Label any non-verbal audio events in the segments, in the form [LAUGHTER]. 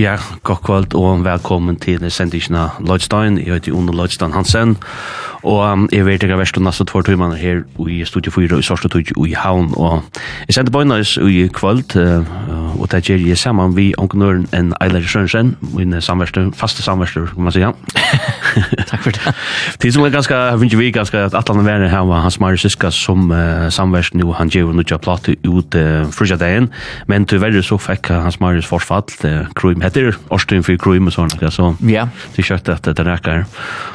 Ja, god kvöld og velkommen til sendisjona Lodstein. Jeg heter Ono Lodstein Hansen, og um, jeg vet ikke verst og nesten tvær timer her i Studio 4 i Sørste Tudj i Havn, og jeg sendte bøyna oss i kvöld, uh, og det gjør jeg sammen vi onknøren en Eiler Sjønsen, min samverste, faste samverste, kan man sier, [LAUGHS] Takk for det. Det som er ganske, jeg finner vi ganske at alle alla vänner her var hans Marius Siska som uh, samvärst nå, han gjør noe jag ut uh, första dagen men til verre så fikk hans Marius det uh, Krum heter Orsten for Krum og sånn, så. Ja. Det kört at det rekker.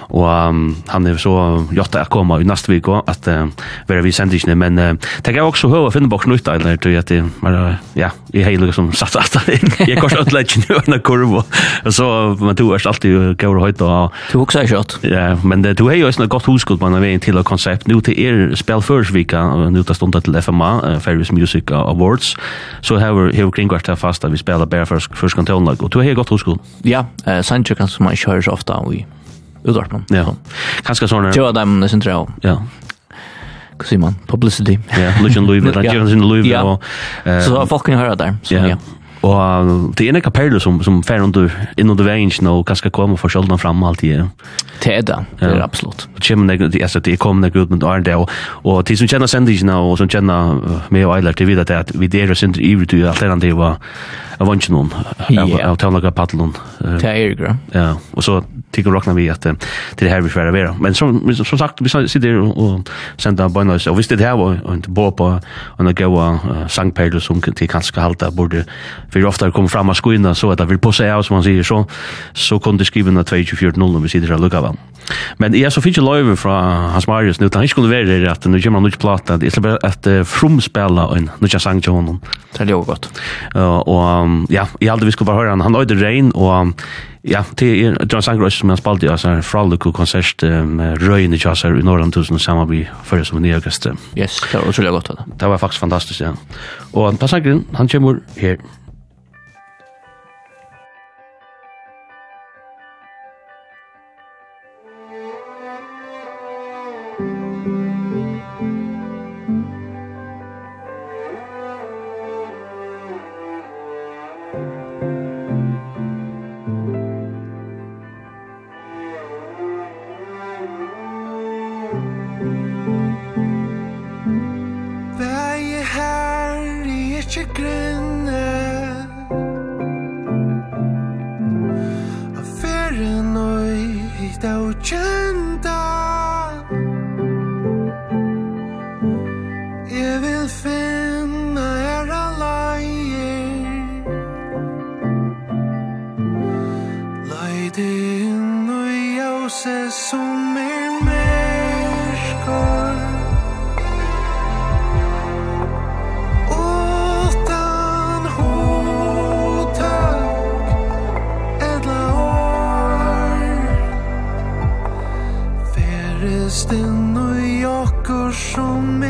Og um, han er så jotta att komme i neste vik også, at uh, være vi sender ikke, men uh, tänker jag också höra finna bort nytt eller tror jag att det var ja i hela liksom satt att Jeg kors åt lägen nu kurv, og så men du er alltid går höjt och och Du också är shot. Ja, men det du har jo ju godt gott på en vei til och konsept. Nå til er spel först vecka nu till stund till FMA Ferris Music Awards. Så har vi kring vart fast at vi spelar bare først först kan tona gå. Du har ju gott huskuld. Ja, uh, Sancho kan som man kör så ofta i utvarpen. Ja. Kanske såna. Jo, dem det synes jeg Ja Hva sier man, publicity. Ja, Lucian Louis, det han [LAUGHS] ger sin Louisville. Så folk kan høre der. där. Ja, Og det er en kapellet som, som fer under, inn under veien og kanskje kommer for kjølden fram alt i. Det er det, det er absolutt. Det kommer nek, altså, det kommer nek ut med åren det, og, og de som kjenner sendingene, og som kjenner meg og Eiler, de vet at vi der og sender ivrig til alternativ av vannsjonen, av, av tannlaga paddelen. Det er jo Ja, og så tycker rockna vi att det här vi ska vara. Men som som sagt vi sitter och sända bonus och visst det här var inte bo på och gå Sankt Pedro som till kanske halta borde för ofta kommer fram och skoina så att det vill på sig som man säger så så kunde skriva något 2240 om vi sitter och lukar väl. Men jag så fick ju löve från Hans Marius nu han skulle vara det att nu kommer han inte platta det är bara att frumspela en nu jag sang till honom. Det är ju gott. Och ja, jag hade vi skulle bara höra han han hade rein och Ja, det är John Sangros som han spalte i alltså en fralluku konsert med Røyen i Chaser i Norrland tusen sammen vi förra som en i augusti. Yes, det var utrolig godt. Det var faktisk fantastisk, ja. Og han passar han kommer här. Kristin og Jakobsson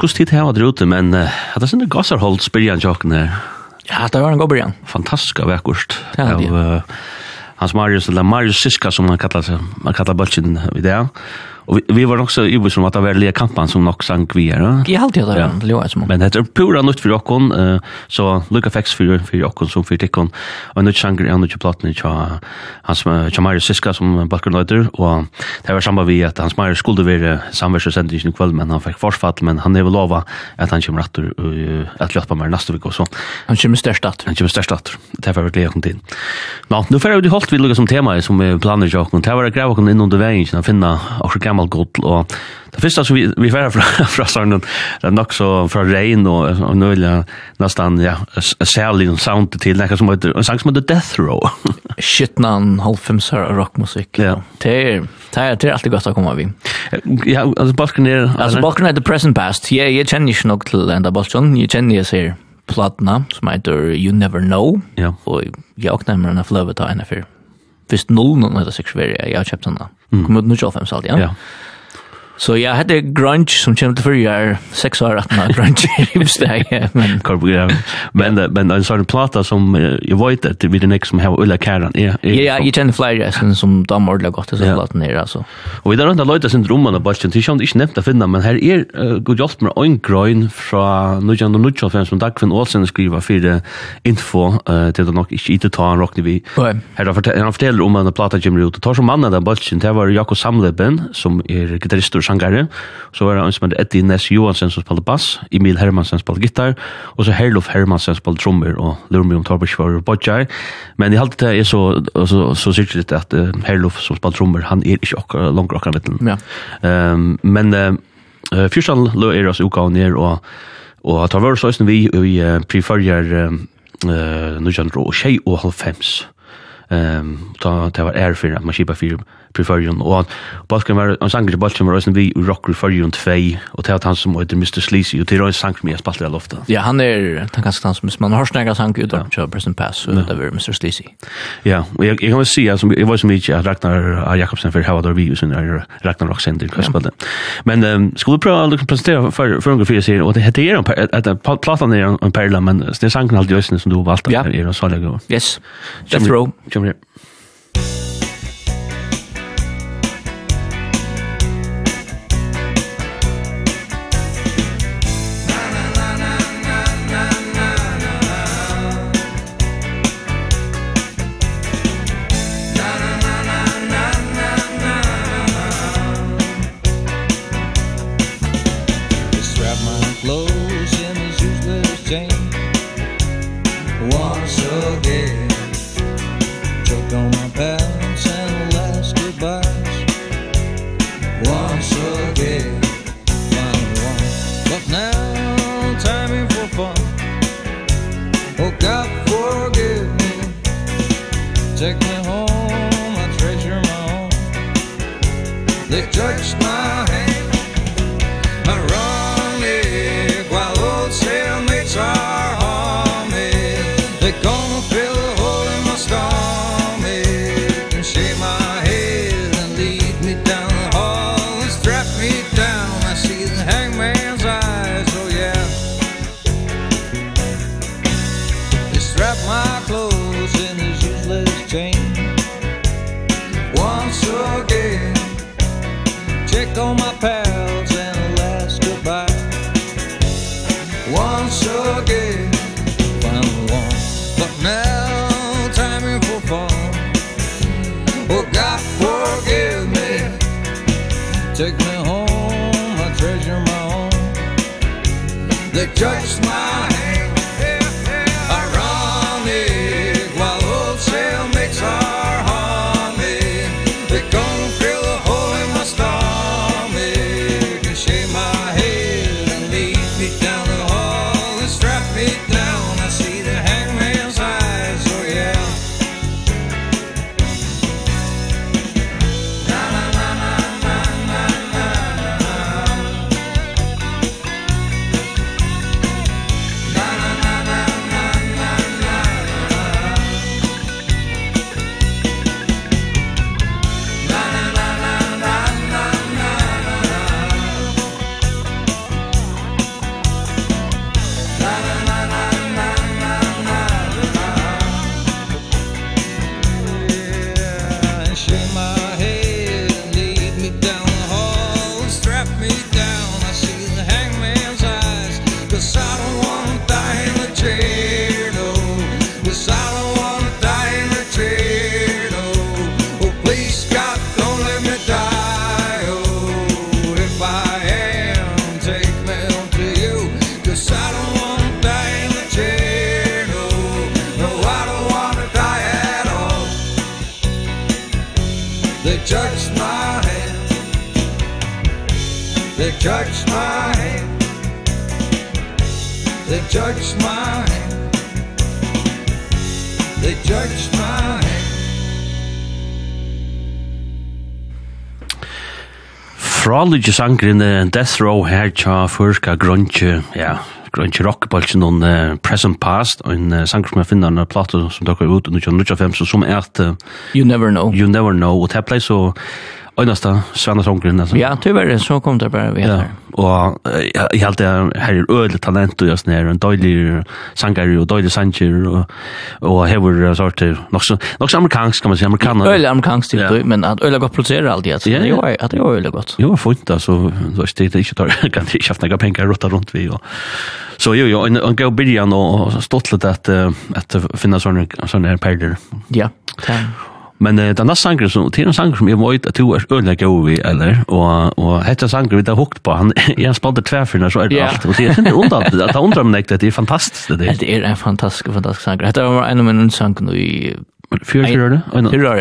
ikke hvordan tid her var det ute, men uh, det er sånn Gasserholdt spyrjan tjokken her. Ja, det var en god byrjan. Fantastisk av ekkost. Ja, det er. Uh, Hans Marius, eller Marius Siska, som man kallar, man kallar bølgen i det. Ja. Og vi, vi var också i som att det var lika kampan som nok sank vi är. Jag har alltid det ja. Leo som. Men det är pura nytt for okkon, uh, så lukka feks för för okkon som för Tikon Og nu sjunger er och i ni tja hans Jamari Siska som bakgrundsnöjder och det var samma vi att hans Marius skulle vara samverkan i kveld, men han fick forsfall, men han er vel lova att han kommer att att löpa på nästa vecka och så. Han kommer störst att. Han kommer størst att. Det var verkligen kom till. Nå, nå får vi hållt vi lukka som tema som planerar Jokon. Det var å gräva okkon in under vägen att finna och gammal godt, og det første som vi, vi var fra, fra [LAUGHS] Sarnen det er nok så fra Rein og, og nøyla nesten ja, særlig sound til nekka som heter en sang som heter Death Row. [LAUGHS] Shitnan, halvfemser og rockmusikk ja. det er det er alltid godt å komme vi ja, altså balken er altså balken er the present past. Jeg, jeg kjenner ikke nok til enda balken jeg kjenner jeg ser platna som heter You Never Know. Ja. og jeg åkner med denne fløvet av henne før visst nullen, eller seks veri, jag har kjøpt den. Kom ut 95 salt ja. Ja. Så jag hade grunge som kom till förra år, sex år att man grunge livsdag. [LAUGHS] Men korpogram. Men men en sån platta som jag vet att vi den som har Ulla Karan är. Ja, jag känner flera sen som de ordla gott så platta ner alltså. Och vi där runt Leute sin rum an Balkan. Det känns inte nämnt att finna men här är god hjälp med en grön från Nujan och Nujan från som Dag von Olsen skriva för info till det nog inte ta en rock vi. Här har han fortäller om en platta Jim Root. Tar som mannen den Balkan. Det var Jakob Samleben som är gitarrist sangare. Så var det en som heter Eddie Ness Johansen som spalte bass, Emil Hermansen spalte gitar, og så Herlof Hermansen spalte trommer, og Lurmi om Torbjørn var bodjar. Men i halte det er så, så, så sikkert litt at uh, Herlof som spalte trommer, han er ikke okker, langer okker mittelen. Ja. Um, men uh, fyrstan lø er oss uka og ned, og, og tar vare så vi i uh, preferjer uh, uh, 1906 og halvfems. Um, ta, det var ære for at man kjipa fyrir på og och Balkan var en sanger til Balkan var sen vi rock förrjun 2 och det han som heter Mr Sleazy och det är en sang med spaltar i luften. Ja, han är han kanske han som man har snäggat sang ut och kör present pass och det var Mr Sleazy. Ja, og jeg, jeg kan vel si altså, jeg var så mye at Ragnar Jakobsen for Howard vi sen er Ragnar Roxen det kanske Men skulle å att presentera for för ungefär fyra serier och det heter ju at platan er en perla men det er sangen alltid som du valt ja. er en sån Yes. Death row. Come here. nostalgiske sangren Death Row her tja fyrka grunge, ja, grunge rockbalsen on uh, Present Past, en uh, sanger som jeg finner en plato som dere ut ute under 1995, som er at uh, You Never Know. You Never Know, og det er så Øynasta Svenna Trongren. Altså. Ja, tyvärr så kom det bara vi ja. Og jeg, jeg held det her er øyelig talent og just nere, en døylig sanger og døylig sanger og, og hever sort nok så, nok så amerikansk kan man si, amerikaner. Øyelig amerikanskt typ, ja. men att øyelig gott producerer alltid, altså. Ja, ja. att det er øyelig gott. Jo, fint, altså, så det er ikke tar, [LAUGHS] kan det ikke haft noen penger råtta rundt vi, og Så jo, jo, en, en gav byrjan og stått litt at, at finna sånne, sånne perler. Ja, ja. Men uh, den nästa sangren som, det är en sangren som jeg vet att du er öliga god vi, eller? Och, och hette sangren vi har hukt på, han jeg spalte spalter så är det yeah. allt. Och det är ikke undrat, det er undra [LAUGHS] mig det är fantastiskt. Det, det är en fantastisk, fantastisk sangren. Det var en av mina sangren i... Fyra, fyra, det? Fyra,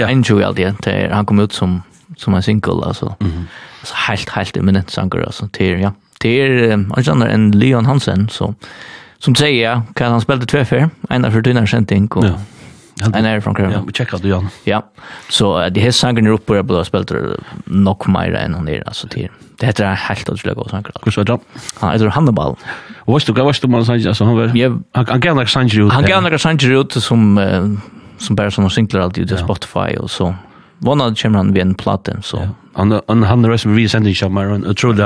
ja. En det? alltid. Han kom ut som, som en single, alltså. Mm -hmm. Alltså helt, helt eminent sangren, alltså. Det är, ja. Det är en annan en Leon Hansen, så... Som säger, kan han spela tvärfyr, en av för dina skändning och... Ja En är från Köln. Ja, vi checkar det han. Ja. Så uh, det här sangen är uppe på spelet nog mer än han är alltså till. Det heter helt otroligt gott sangen. Hur så då? Han heter Hannibal. Och vad stod vad stod man sangen alltså han var han han gärna sangen ut. Han gärna sangen ut som som bara såna singlar alltid ut på Spotify och så Vånad kommer han vid en platte, så... Ja. Han, han, han röst med vid sändningskammar, en otrolig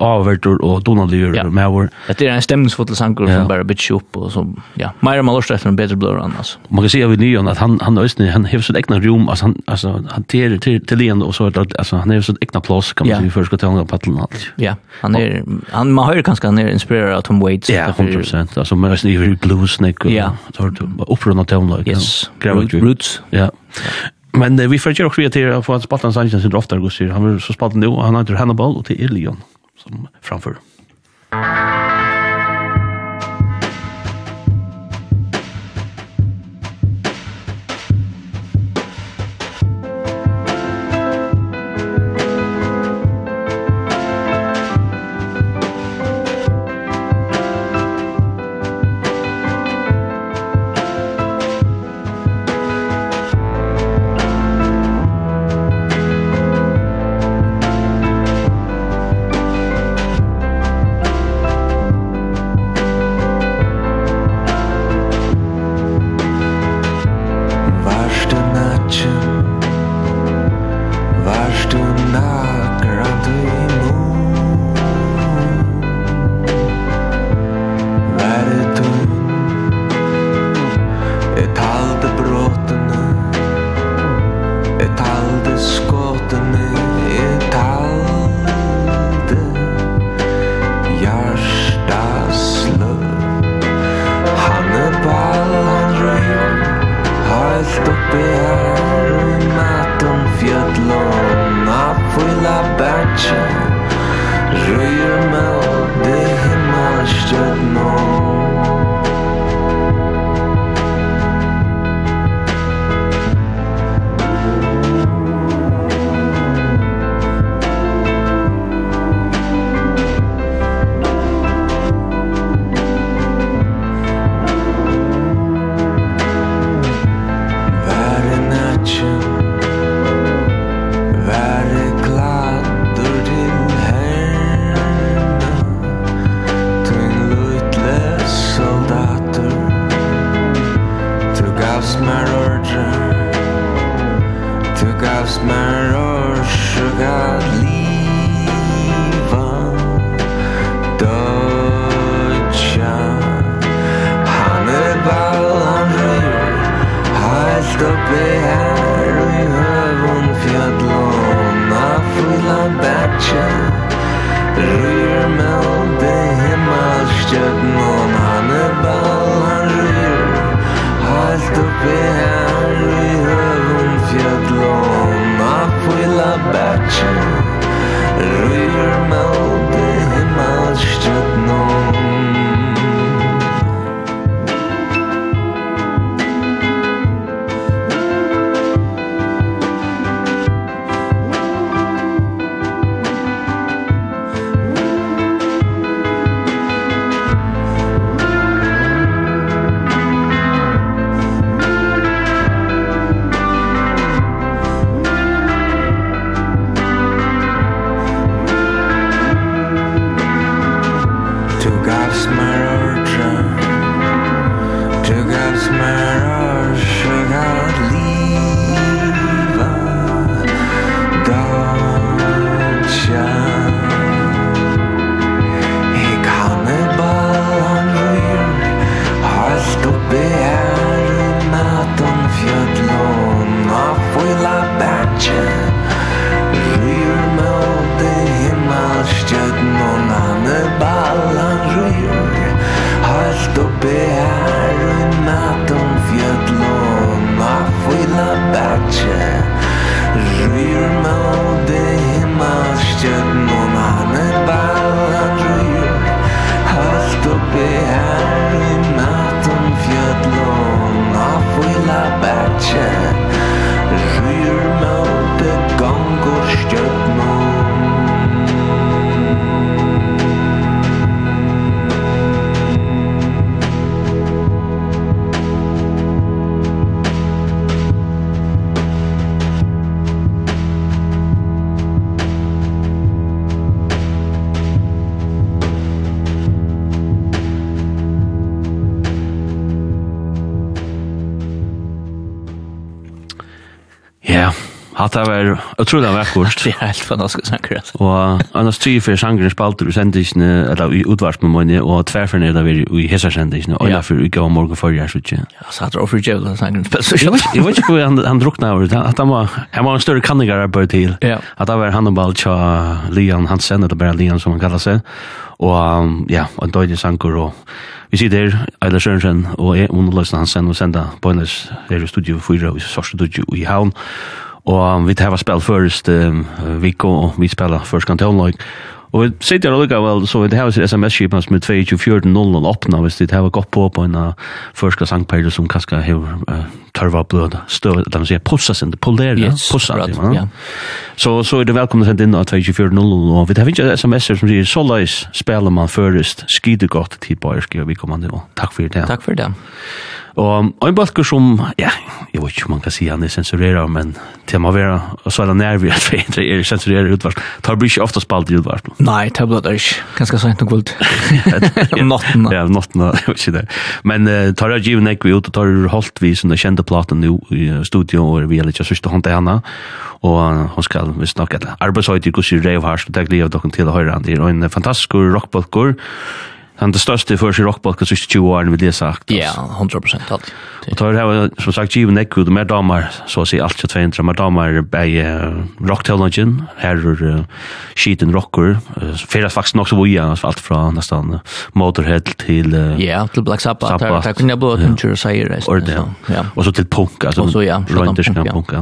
avvärtor och donadligur ja. med vår... Det är en stämningsfull sankor som bara byts upp och så... Ja, mer man lörst efter en bättre blöd annars. Man kan säga vid nyan att han, han röst, han har sitt egna rum, alltså han, alltså, han ter till, till igen och så, alltså han har sitt egna plås, kan man säga, för att ska ta honom på allt. Ja, han är... Han, man hör kanske han är inspirerad av Tom Waits. Ja, 100 procent. Alltså man röst i blues, nick och... Ja. Upprunna tonlag. Yes. Roots. Ja. Men eh, vi får gjøre også til att få spalten Sanchez sin ofte, han vill så spalta nu och han heter Hannibal och till Ilion som framför. Musikk Ja. Hatta var utrolig vakkert. Det [LAUGHS] er helt fantastisk sanger. Og annars tre for sanger spalter i sendisene, eller i utvart med mine, og tverfer ned av i hessersendisene, og ja. for i går morgen for jeg slutt. Ja, så hatt det over djevla sanger. Jeg vet ikke hvor han, han drukna over det. At han var, han var en større kanninger arbeid til. Ja. At han var Hannibal tja Lian Hansen, eller bare Lian som han kallar seg. Og ja, og en døydig sanger og Vi sitter her, Eila Sørensen og jeg, Mona Løysen Hansen, og sender Bøynes her i studio 4 og i Sorsen studio i Havn. Og vi tar var spil først uh, Viko, og vi spiller først kantonlag. Og vi sitter og lukker vel, så vi tar oss sms-skipen som er 22-14-0 åpna, hvis vi tar gått på på en uh, første sangperiode som kanskje har uh, tørva blöd stöv där man säger pussa sin, polera yes, pussa right, ja. Så så är det välkomna sent in att 2400, och vi har inte SMS som säger så lais spelar man förrest skide gott till på ska vi kommer det. Tack för det. Takk for det. Och en balk som ja, jag vet inte man kan säga han är censurerad men till man vara och så är det nervig [LAUGHS] att vi inte är censurerad utvart. Tar blir ju ofta spalt i utvart. Nej, tar blir det Ganske sent och [LAUGHS] gult. Natten. Ja, natten, [LAUGHS] jag vet inte. Men uh, tar jag ju näck ut och tar hållt vi som det kände platen nu i studio og vi er litt sørste hånd til henne, og hun skal vi snakke et arbeidshøyt i Gussi Reivhars, og det er glede av dere til å høre han. Det er en fantastisk rockbalkor, Han det største for sig rockbalk så 20 år vil det sagt. Ja, 100 allt. Og tar her, som sagt given neck de er damer så å si, alt allt 200 er damer by rocktalungen her er sheet and rocker för faktiskt också vad alt fra från uh, Motorhead till ja til Black Sabbath där kunde jag bara kunna säga det ja. Og så til punk alltså så ja punk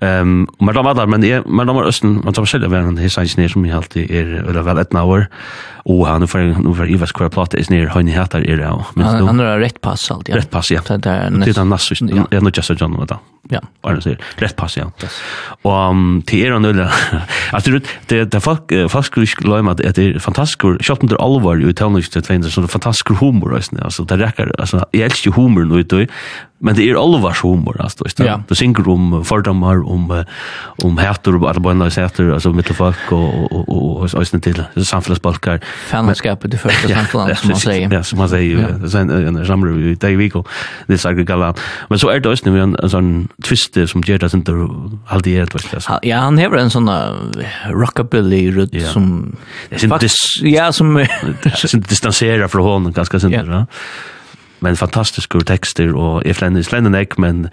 ehm men de andra men men de østen, man tar själva vem det är som helt är eller väl ett år och han för nu för Ivas akkurat plata is nere høyne hætar er det. Han er rett pass alltid. Rett pass, ja. Det er den nasse, jeg er nødt til å gjøre noe da ja, bara så rätt pass ja. Och um, till er nu [LAUGHS] alltså det det det folk folk skulle glömma att det är fantastiskt shot under allvar ju utanligt det finns så fantastisk humor alltså det räcker alltså jag älskar humor nu då men det är allvars humor alltså det ja. det synger om fördomar om om härtor och arbetande sätter alltså mittelfolk och och och och och till samhällsbalkar fanskapet det första [LAUGHS] samhället som man säger. Ja som man säger. Sen en samlar vi det vi går galant. gala men så är det också nu en sån twiste som gjør det inte allt det vet jag. Ja, han har en sån rockabilly rut ja. som ja som [LAUGHS] sin distanserar fra hånden ganske sent, ja. ja. Men fantastiske tekster og är flände flände nek, men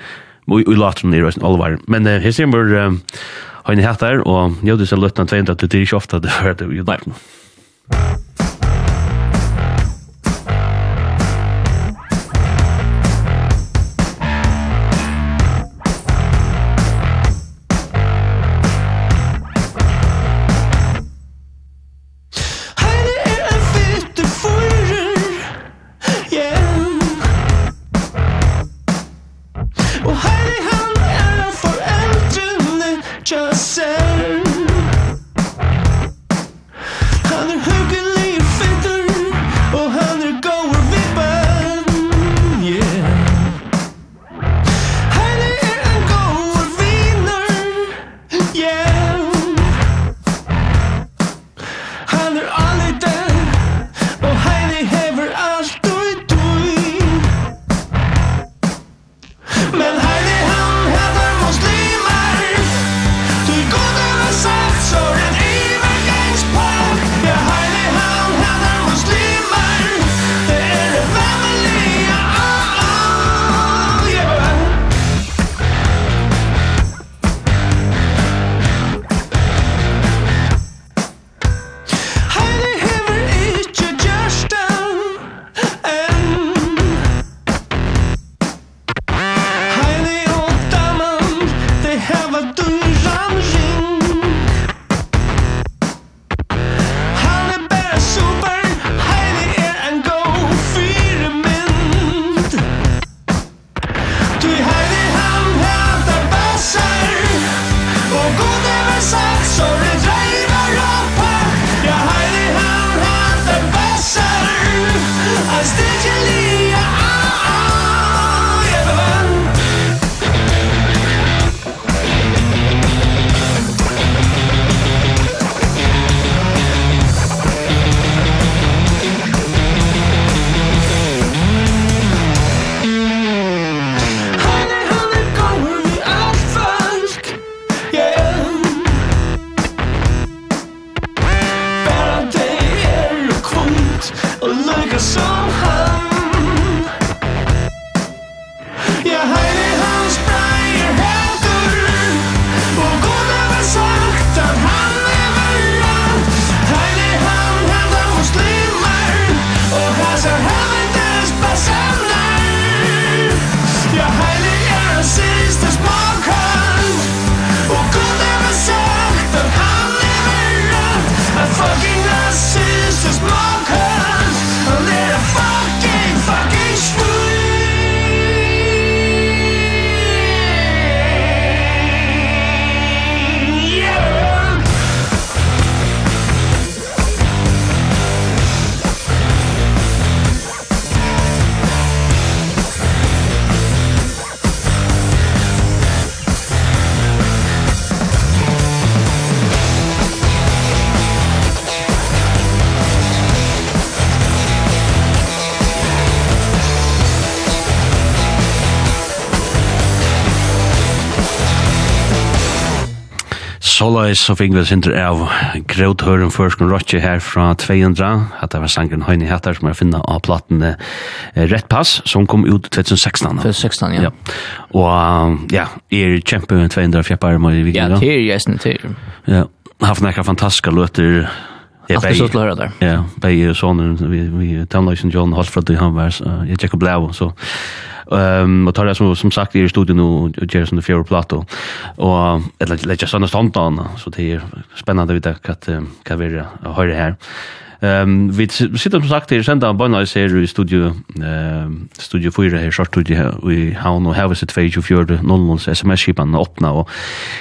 vi vi låter den i allvar. Men uh, her ser vi har ni hatt där og jo det så lätt att det er ikke ofte det hörde vi där. Leis så fikk vi sindre av Grøthøren Førskon Rotje her fra 200. Hatta var sangen Høyne Hattar som er finna av platene Rett Pass som kom ut 2016. 2016, ja. ja. Og ja, er kjempe 200 fjeppar med i vikinga. Ja, til jæsne til. Ja, haft nekka fantastiska løter så til å høre der. Ja, bei sonen vi vi Townlation John Holford han var jag Jacob Blau så Ehm och tar det som som sagt i studion och gör som det fjärde plato. Och eller lägga såna standarder så det är spännande vid det att kan vi höra här. Ehm vi sitter som sagt i sända bara i ser i studio ehm studio 4 här short studio här i Havn och Havs ett fage för det nollons SMS skipan öppna och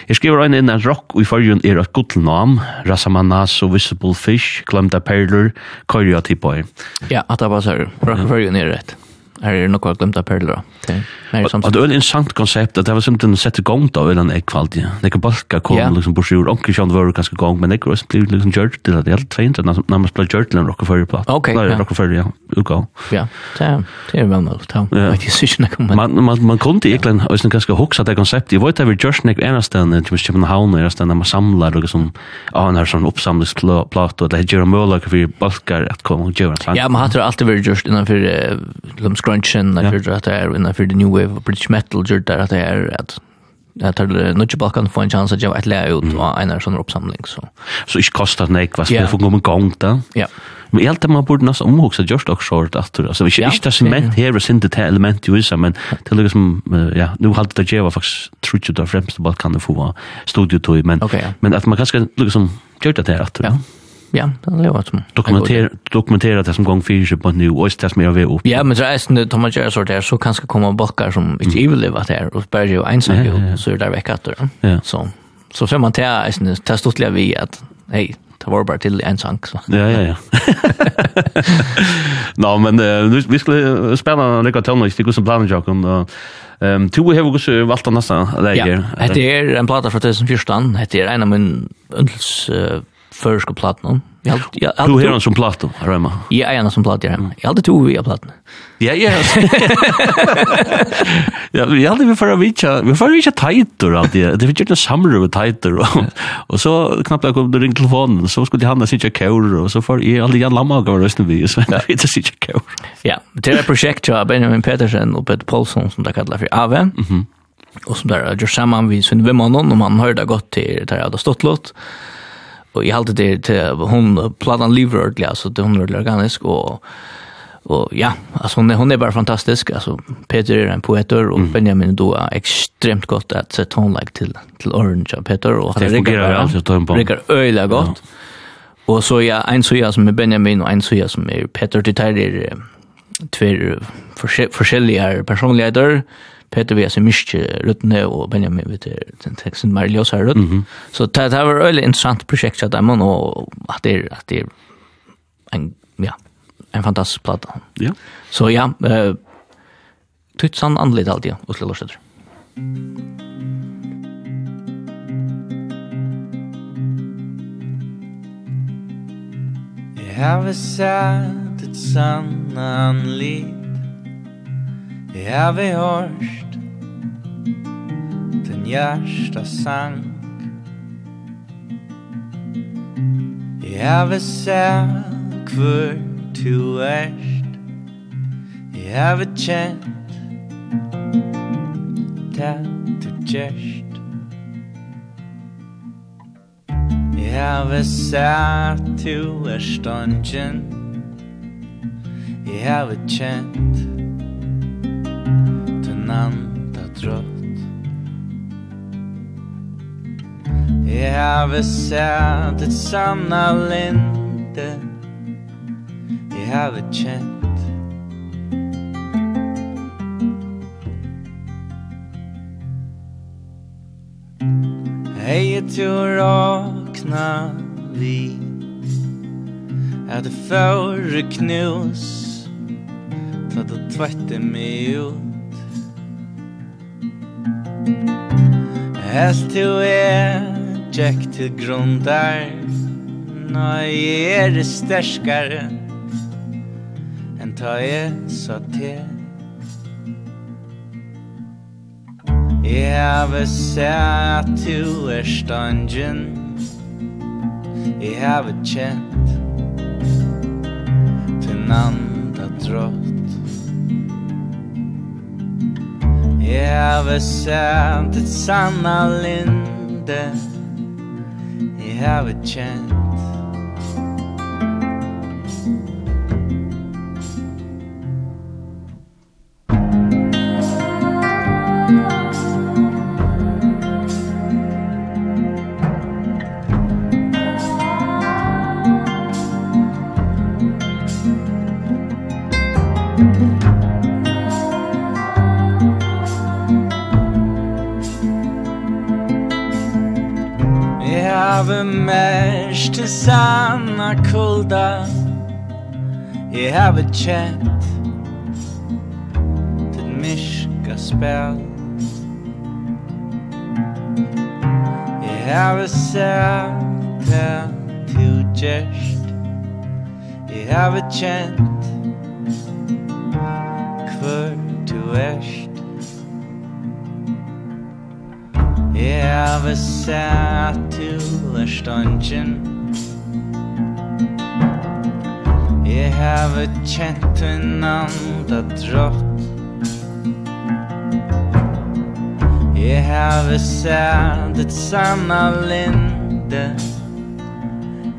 jag skriver in en rock och för ju er ett gott namn Rasamanas och Visible Fish Clumda Perler Korea Tipoy. Ja, att det var så. Rock för ju är rätt. Her det noe glemt av perler. Det er et interessant konsept, at det var simpelthen sett i gang da, eller en ekvalg. Det kan balka kom, yeah. liksom, borsi ur, onker kjønn var ganske gang, men det kan bli liksom gjørt til at det er 200, man ble gjørt til en rockefører platt. Ok, ja. Rockefører, ja, utgå. Ja, det er vel med, det er ikke sikkert man. Man, man, man kunne ikke en ganske hoksa det konseptet. Jeg vet at vi gjørs nek enastan, til minst København, når man samlar, og liksom, ja, han har sånn oppsamlingsplatt, og det er gjør mulig for balkar at kom, gjør en slank. Ja, man har alltid vært gjørs innanfor, grunchen när för att det är innan för the new wave of British metal gjort där att det är att Jag tar det nu tillbaka kan få en chans att jag att lära ut och en sån uppsamling så. Så ich kostar det nek vad för kommer gång där. Ja. Men helt man borde nästan omhuxa just också short att det alltså vi inte det cement här och synte det element ju så men till liksom ja nu har det jag var faktiskt true to the frames the balkan för studio toy men men att man kanske liksom gjort det här att. Ja ja, det lever som. Dokumentera, dokumentera det som gång fyra på nu och det som jag vill upp. Ja, men så är det Thomas Gerrard så där så kanske kommer balkar som inte mm. vill leva där och börjar ju ensam ja, ja, ja. så är det där veckat då. Ja. Så så får man ta är det stort vi att hej Det var bara till en sang. Så. Ja, ja, ja. [LAUGHS] Nå, men uh, vi skulle spela lika tøvna i stikker som planer, Jakon. Uh, um, Tove har også valgt den neste leger. Ja, det er en plata fra 2014. det er en av min øndels uh, förska platen. Jag du har han som platen, Rema. Ja, är en som platen, Rema. Jag hade två via plattan. [LAUGHS] Ja, ja. [LAUGHS] Ja, vi hade vi förra vecka, vi förra vecka tajter att det. Det fick ju en samru med tajter och så knappt jag kom då ringde telefonen så skulle han sitta kör och så för jag aldrig jag lamma och rösten vi så vet inte sitta kör. Ja, det är projekt jag Benjamin Petersen och Peter Paulsson som det kallar för Ave. Mhm. Och som där gör samman vi så vi man någon om han hörde gott till där jag hade stått låt och jag hade det till hon plattan lever ordentligt alltså det hon är organisk och och ja alltså hon är, hon är bara fantastisk. Alltså Peter är en poeter och mm. Benjamin då är extremt gott att sätta hon like till till Orange av Peter och det fungerar alltså tempo Rikar öliga gott ja. och så ja en suja som är Benjamin och en suja som är Peter. Det är två forskjelliga personligheter. Peter vi så mycket ruttne och Benjamin vet den texten Marius har rutt. Så det här var ett intressant projekt att man och att det att det en ja, en fantastisk platta. Ja. Så ja, eh sann anlit alltid och slår sig. Jag har sett et sann anlit Jeg har vi hørt. Den hjärsta sang. Jeg har vi sett Hvor du erst Jeg har vi kjent Det du gjerst Jeg har vi sett Du er ståndjen Jeg har vi kjent anda trött. Jeg har sett et sanna linde. Jeg har känt Hej till råkna vi Er det förr knus Ta då tvette meg ut Helt du er Jack til grundar Nei, jeg er sterskare Enn ta jeg så til. Jeg har sett at du er stangen Jeg har kjent Til nanda drott have har sänt ett sanna linde. Have har känt til sanna kulda. Jeg hava kjent Til myska spel Jeg hava sett Det til gjerst Jeg hava kjent Hvor du erst Jeg hava sett stille Stündchen Jeg heve kjent hinanda drott Jeg heve sædet samme linde.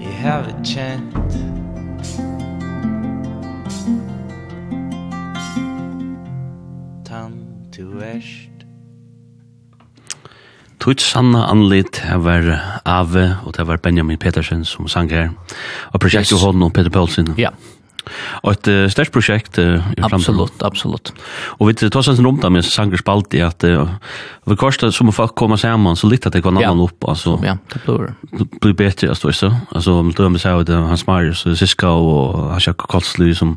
Jeg a kjent Tuts sanna anlit, her var Ave, og det var Benjamin Petersen som sang her. Og prosjektet yes. hånden og Peter Paulsen. Ja. Og et uh, størst prosjekt uh, i framtiden. Absolutt, absolutt. Og vi tar oss en da med sanger spalt i at uh, vi kvarst som folk kommer sammen, så litt at det kan annan opp. Altså, ja, det blir. Det blir bedre, altså, ikke? Altså, om du har med seg Hans Marius, Siska og Hasjak Kolsly som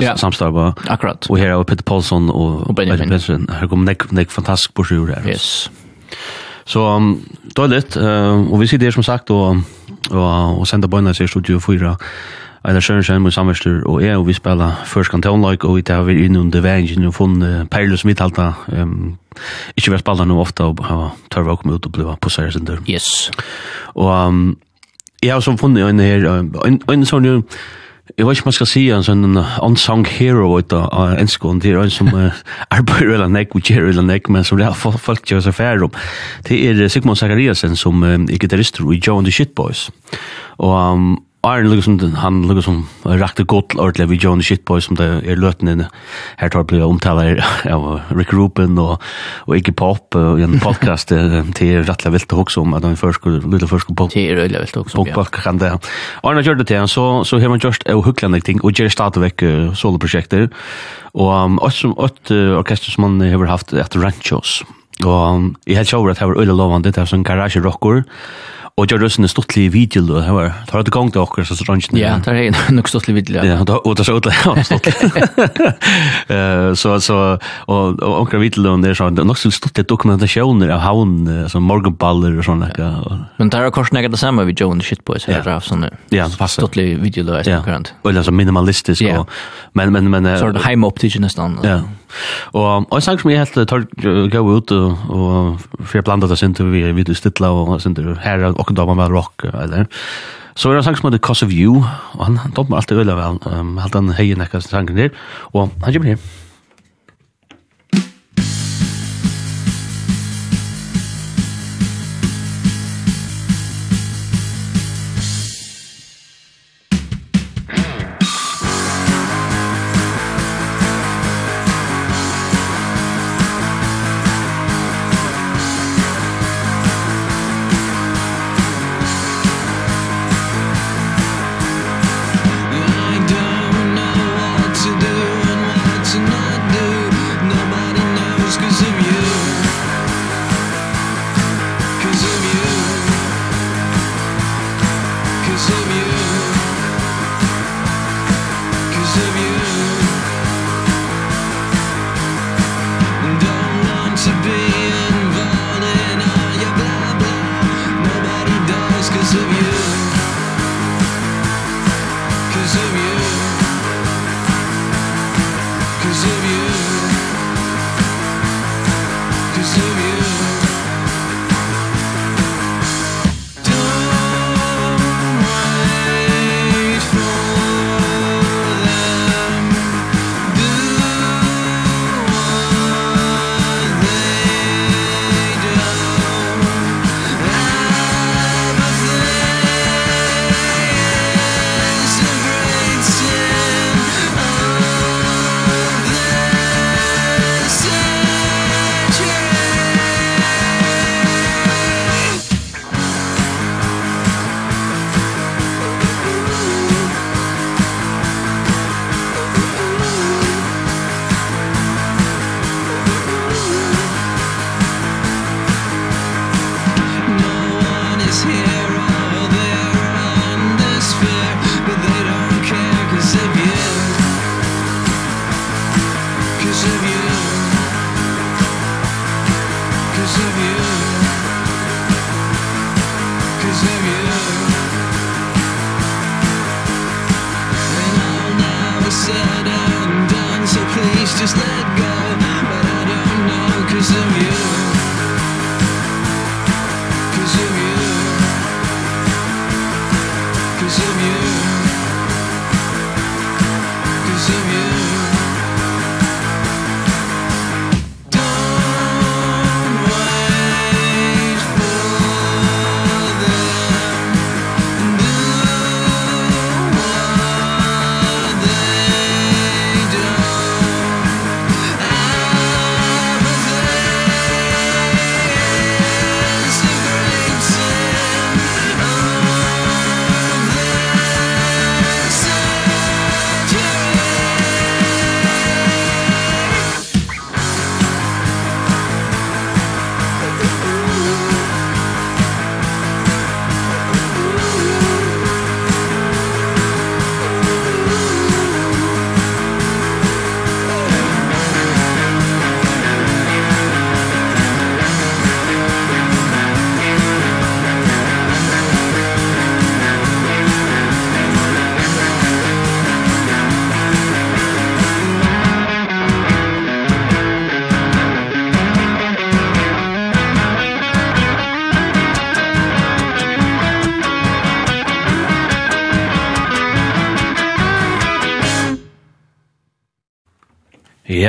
ja. samstarva. Akkurat. Og her er Peter Paulsson og, og Benjamin. Benjamin. Her kommer nek, nek fantastisk på sjur her. Yes. Så um, dåligt, uh, och vi sitter här som sagt och, och, och sända böjna i Studio 4. Eila Sjørensen med samverstur og jeg, og vi spiller først kantonlag, og vi tar vi inn under veien, og funnet perler som vi talte, um, ikke vært spiller noe ofte, og har tørre å komme ut og bli på særlig sin dør. Yes. Og um, jeg har så funnet en her, en, en sånn jo, Jeg vet ikke om jeg skal si en sånn unsung hero ut av en skån. det er en som [LAUGHS] arbeider eller nek, og gjør eller nek, men som det er folk gjør seg færre om. Det er Sigmund Zachariasen som er gitarrister i Joe and the Shitboys. Og um, Arne liksom han liksom rakte godt ordentlig vi Johnny Shitboy som det er løten inne. Her tar blir omtaler av Rick Rubin og, og Iggy Pop og en podcast til rettelig vilt og om at han først skulle lille først på til rettelig vilt og om, ja. Kan det. Arne gjør det til han, så, så har man gjort og hukklende ting og gjør stadigvæk soloprosjekter og um, også et orkester som man har haft etter Ranchos. Og jeg helt sjøver at det var øyne lovende, det er sånn garasjerokker, Og jag rösnade stottlig video då. Det var tar det gang til okker, så strange. Ja, tar det nog stottlig video. Ja, då og det så åt stottlig. [LAUGHS] Eh så så och och onkel video där så nog så stottlig dokumentationer av han som morgonballer och såna där. Men det er kors något det samma vid John shit boys här av såna. Ja, det passar. Stottlig video då det kurant. Eller så minimalistisk och men men men så det hem optiken nästan. Ja. Og en sang som jeg helt tar gå ut og og for jeg blandet det sin til vi er stilla og sin til her og da man var rock eller Så er det en sang som heter Cause of You, og han dommer alltid øyla vel, um, helt han heier nekka sangen der, og han kommer her.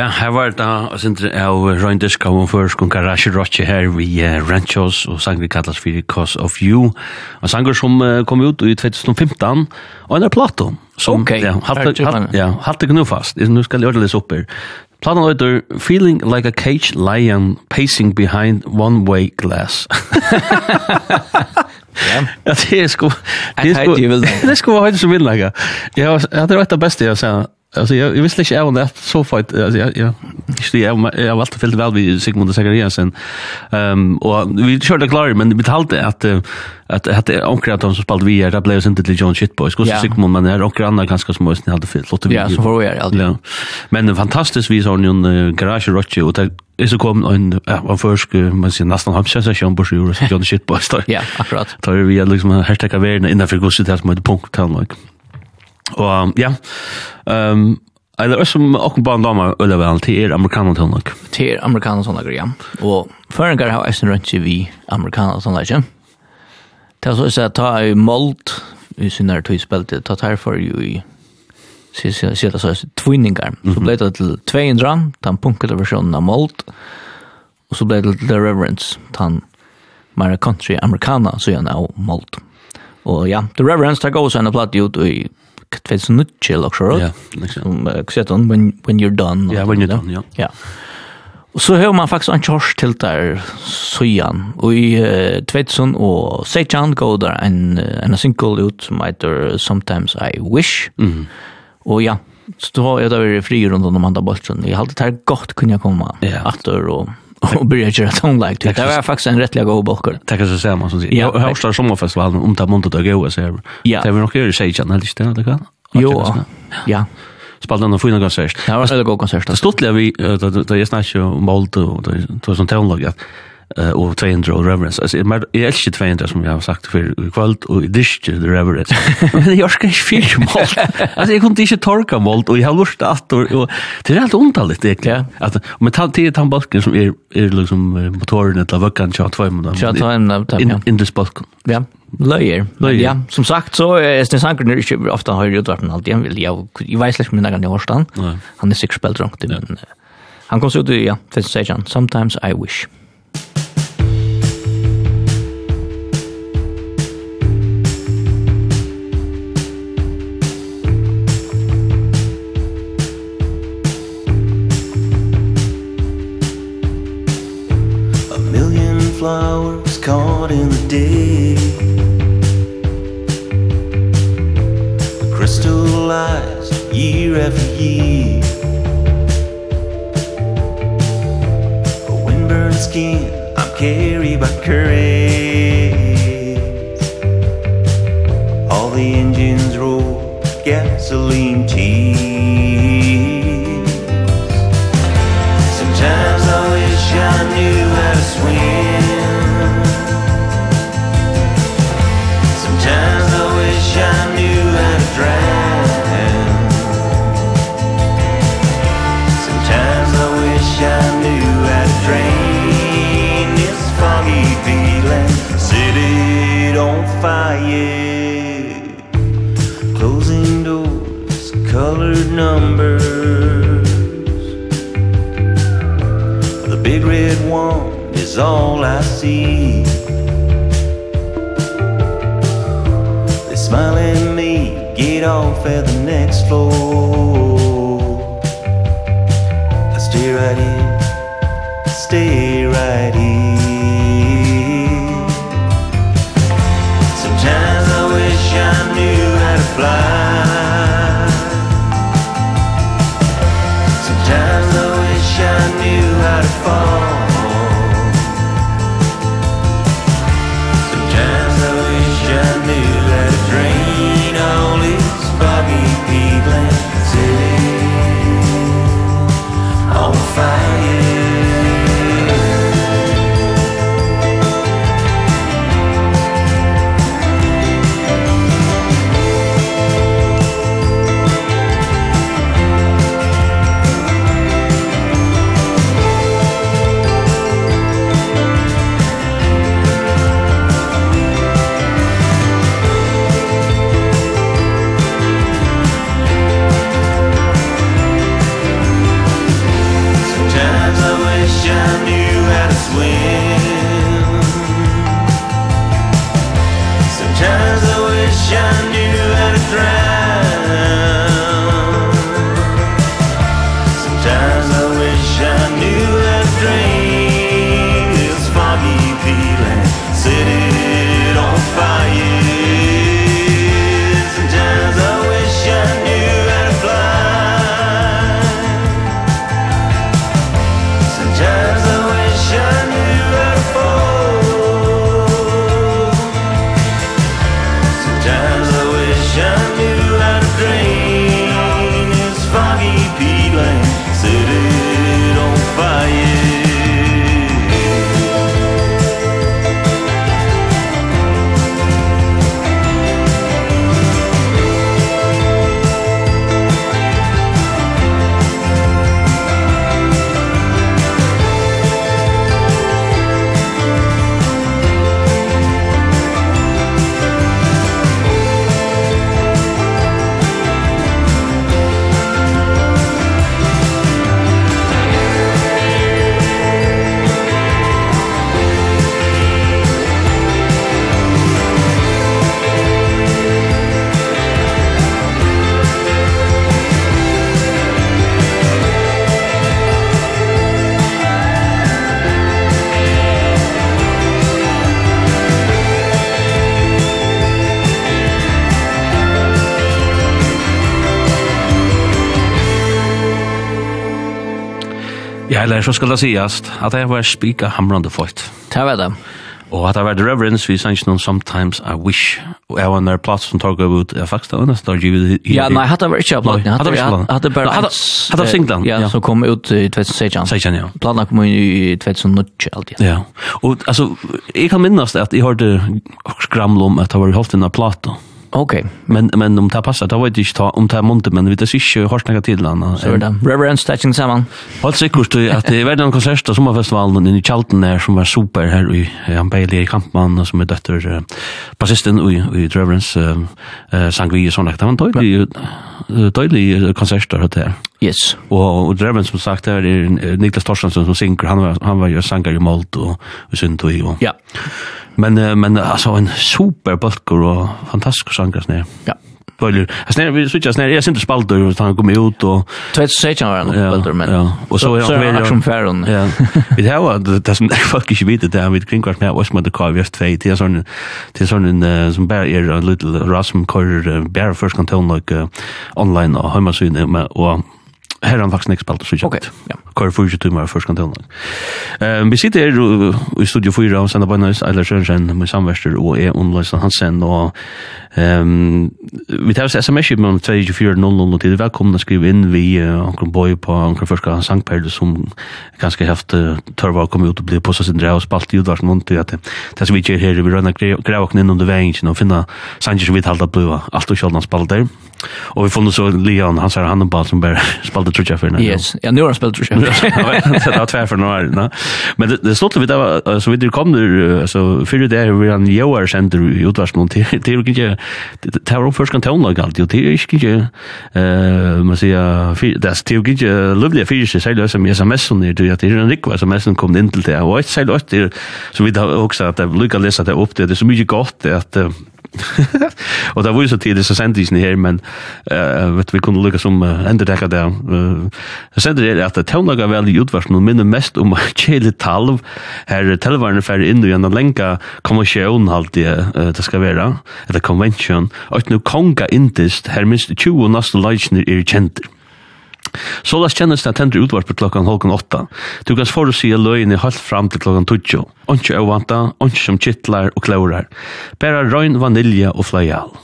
Ja, her var det da, sindri av Røyndisk av hun først, kun her vi Ranchos, og sang vi kallas for Cause of You, og sanger som kom ut i 2015, og en er plato, som, okay. ja, halte, halte, ja, halte knu fast, nu skal jeg ordelig opp her. Plato heter Feeling Like a cage Lion Pacing Behind One-Way Glass. Ja. [LAUGHS] Ja, det er sko. Det är sko. [LAUGHS] Det er sko vad som vill lägga. Ja, det er rätt det bästa jag sa. Alltså jag, jag visste inte även det så fight alltså jag jag inte jag jag valde fält väl vid Sigmund och Zachariasen. Ehm och vi körde klar men det betalade att att att det onkel att de som spalt vi där blev inte till John Shitboy. Skulle yeah. Sigmund men här och andra ganska små snäll hade fått låter vi. Ja, så får vi allt. Ja. Men fantastiskt vi sån en garage rock och det är så kom en ja, en försk man ser nästan hamsa så sjön på sjön John Shitboy. Ja, akkurat. Tar vi liksom hashtag täcka världen innanför gosset här som ett punkt kan like. Og ja, um, Jeg er også med åkken barn damer øyne vel til er amerikaner til nok. Til er amerikaner til nok, ja. Og føringer har eisen rønt seg vi amerikaner til nok, ja. Det er så å ta i målt, i sin tog spilte, ta tar for jo i sida så tvinningar. Så ble det til 200, den punkete versjonen av målt, og så ble det til The Reverence, den mer country amerikaner, så gjerne av målt. Og ja, The Reverence tar gås en platt ut i Black 2009 eller så. Ja, liksom. Som when when you're done. Ja, when you're done, ja. Ja. Og så har man faktisk en kjørs til der søyan. Og i uh, 2000 og Seichan går der en, en single ut som heter Sometimes I Wish. Mm. Og ja, så har jeg da vært fri rundt om andre bolsen. Jeg har alltid her godt kunne jeg komme yeah. atter og [LAUGHS] och börja köra tonlike typ. Det var faktiskt en rättliga god bolker. Tack så ser man som säger. Jag har startat sommarfestivalen om ta måndag att gå så här. Det var nog ju tjej kan eller inte det kan. Jo. Ja. Spalta någon fina konsert. Det var så god konsert. Stortliga vi då jag snackar om mold och då som tonlike og 200 og Reverence. Altså, jeg, jeg elsker 200 som jeg har sagt før i kvöld, og jeg dyster The Reverence. [LAUGHS] Men jeg orsker ikke fyrt målt. Altså, jeg kunne ikke torka målt, og jeg har lurt alt, og, og det er helt ondalligt, egentlig. Ja. At, men ta, det er den balken som er, er liksom motoren til vøkken, tja, tja, tja, tja, tja, tja, Løyer. Løyer. Ja, som sagt, så er Sten Sankren er ikke ofte høyre utvarpen alltid. Jeg, vil, jeg, jeg vet ikke om jeg kan gjøre stand. Han er sikkert spilt rundt, men uh, han kom så ut i, ja, 2016, Sometimes I Wish. A million flowers caught in the day. Crystallized year after year. skin. I'm carried by courage. All the engines roll gasoline tears. Sometimes I wish I knew how to swim. fire. Closing doors, colored numbers. The big red wand is all I see. They smile at me, get off at the next floor. I stay right in, stay right here. fly Eller så skal det sies at jeg var spika hamrande folk. Det var det. Og at jeg var The Reverence, vi sang noen Sometimes I Wish. Og jeg var nær plass som tog ut, jeg faktisk det var nesten dag givet. Ja, nei, hadde jeg var ikke av platen. Hatt jeg var bare hans... Hadde jeg singlen. Ja, som kom ut i 2016. 16, ja. Platen kom inn i 2019 alltid. Ja, og altså, jeg kan minnes det at jeg hørte skramle om at jeg var i holdt denne platen. Okej, okay. men men om det passar, då vet jag inte om det är men vi vet inte hur snacka till den. Så är det. Reverend Stetching samman. Håll säkert att det är en konsert som har festivalen i Chalten där som var super här i han Bailey i Kampman som är dotter uh, basisten i i Reverends eh uh, Sangvi och sånt där. Han tog det tydlig konsert där det. Yes. Och och Reverends som sagt där är Niklas Torstensson som synker, han var han var ju sångare i Malt och och synt. Ja. Men uh, men alltså en super bulkor och fantastisk sanger snär. Ja. Böljer. Snär vi switchar snär. Jag syns spalter och han kom ut och tvätt sig han bulkor men. Ja. Och så jag vill action fairon. Ja. Vi har det det som faktiskt inte vet det med kring kvart med vad som det kvar vi efter två till sån till sån en som bara är en little rasm kör bara först kan ta like online och hemma så och Her har han faktisk ikke spalt så kjent. Okay, ja. Hver fyrir ikke timer først kan tilnå. Um, vi sitter her i Studio 4 og sender bønnes Eiler Sørensen med samverster og E. Ondløysen Hansen og um, vi tar oss sms med 2400 22400 til velkomna skrive inn vi uh, omkring bøy på omkring første sangperle som ganske haft uh, tørva å komme ut og bli på sin drev og spalt i utvarsen vondt i at det som vi gjør her vi rønner grevåkne inn under veien og finna sanger som vi talte på alt og kjølna spalt der Og vi funnet så Leon, han sier Hannibal som bare [LAUGHS] spelade trutja for. Yes, ja nu har han spelat trutja. Det var tvär för några år. Men det, det slått vi där, så vi kom nu, alltså för det är vi en joar center i utvarsmån till, till och inte, det var först kan tonlag allt, och det är inte, eh, man säger, det är ju inte lovliga fysiska sälj som sms som är, det är en rikva sms som kom in till det, och säger sälj så vi har också att det lyckas läsa det upp det, det är så mycket gott att og det var jo så tidlig så sendte jeg her, men uh, vet, vi kunne lykke som uh, enda enderdekka det. Uh, så sendte her at det tøvnaga vel i utvarsen, og minner mest om [LAUGHS] kjeli talv, her telvarene fer inn og gjennom lenka konvensjon alltid uh, det skal være, eller konvensjon, og at nu konga indist, her minst 20 naste leisner er kjenter. Så las kjennes det tender på klokkan halkan åtta. Du kan for å si løyen i halvt fram til klokkan tutsjo. Ontsje er vanta, ontsje som kittlar og klaurar. Bæra røyn, vanilja og flajal.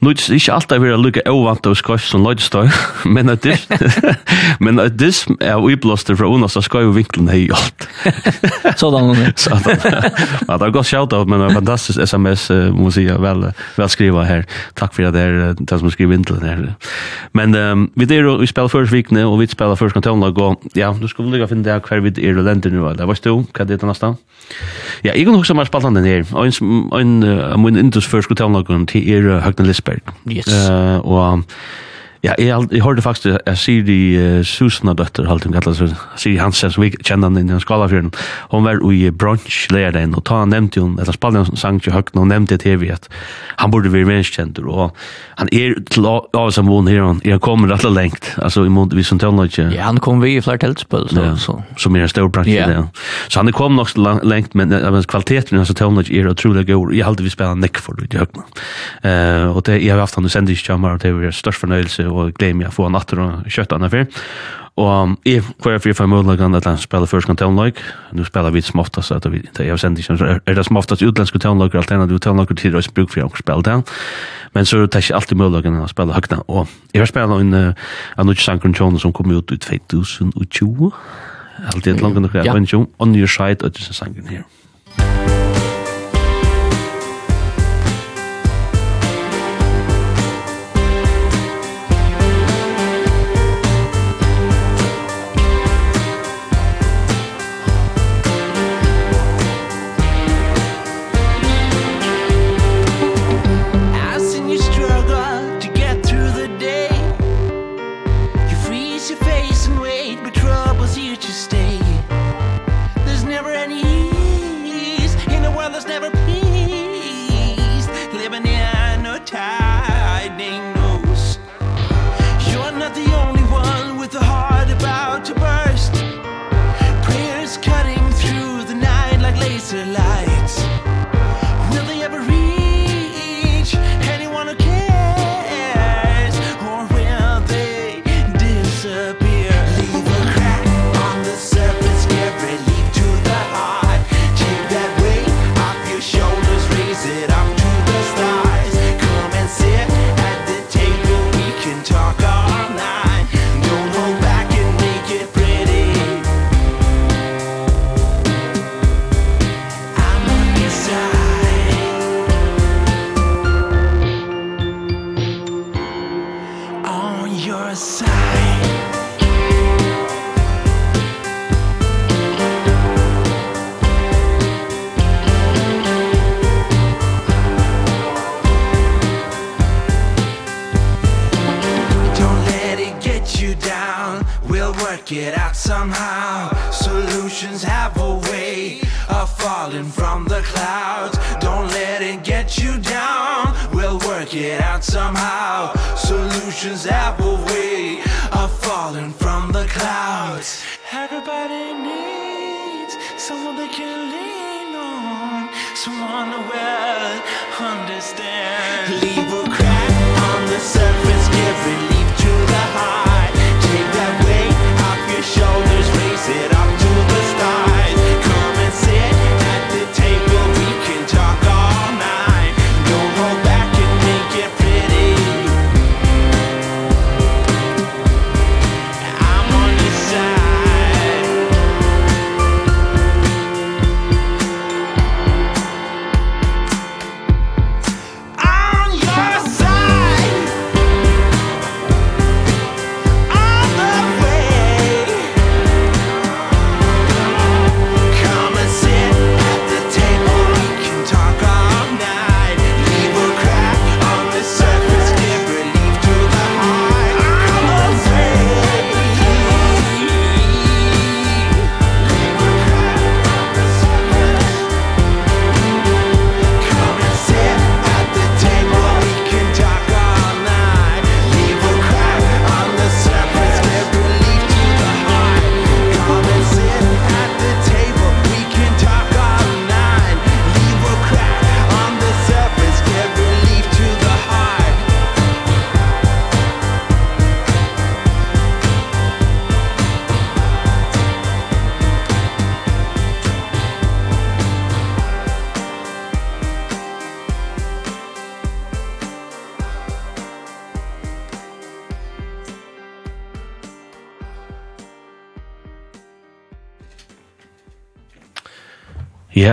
Nu er det ikke alltid vi er lukka ovant av skoj som löjdstøy, [LAUGHS] men at det [LAUGHS] men at det er uppblåster fra unna så skoj och vinklen är allt. Sådan. Sådan. Ja, det har gått shout out men en fantastisk SMS måste jag väl väl skriva här. Tack för det där det som skriver in till det Men um, vi det vi spelar först vikne och vi spelar först kontorna gå. Ja, du ska vi lägga finna det kvar vid er länder nu va. Det var stå kan det nästan. Ja, jeg kan också mer spalta den her. Og En en min indus först kontorna går til er Høgne Lisberg. Yes. Uh, og Ja, jeg, jeg hørte faktisk, jeg sier i uh, Susana døtter, halte hun kallet seg, sier Hansen, som vi kjenner han inn i Skalafjøren, hun var i brunch lærdagen, og ta han nevnte hun, eller spalte han sang til høkken, og nevnte til vi at han burde være menneskjenter, og han er til å av som vun her, han er kommet rett og lengt, altså i måte vi som tøvner ikke. Ja, han kom vi i flere teltspøl, så. Ja, så. som er en stor bransje, ja. Så han er kommet nok lengt, men, men kvaliteten hans tøvner ikke er utrolig god, jeg halte vi spiller nekk for det i høkken. Uh, og det, jeg har haft han i sendingskjammer, og det er størst fornøyelse, og gleder meg å få han natter og kjøtt han her. Og jeg får jeg fri for muligheten at han spiller først kan tøvnløyk. Nå spiller vi som oftast, at vi, jeg sender ikke, er det som oftest utländska tøvnlag, alt enn at du tøvnlag til å bruk for å spille det. Men så er det ikke alltid muligheten å spille høyna. Og jeg har spillet en, av Nutsch Sankron Tjone som kom ut i 2020. Alltid et langt nok, jeg har en jo, on your side, og det er sangen her.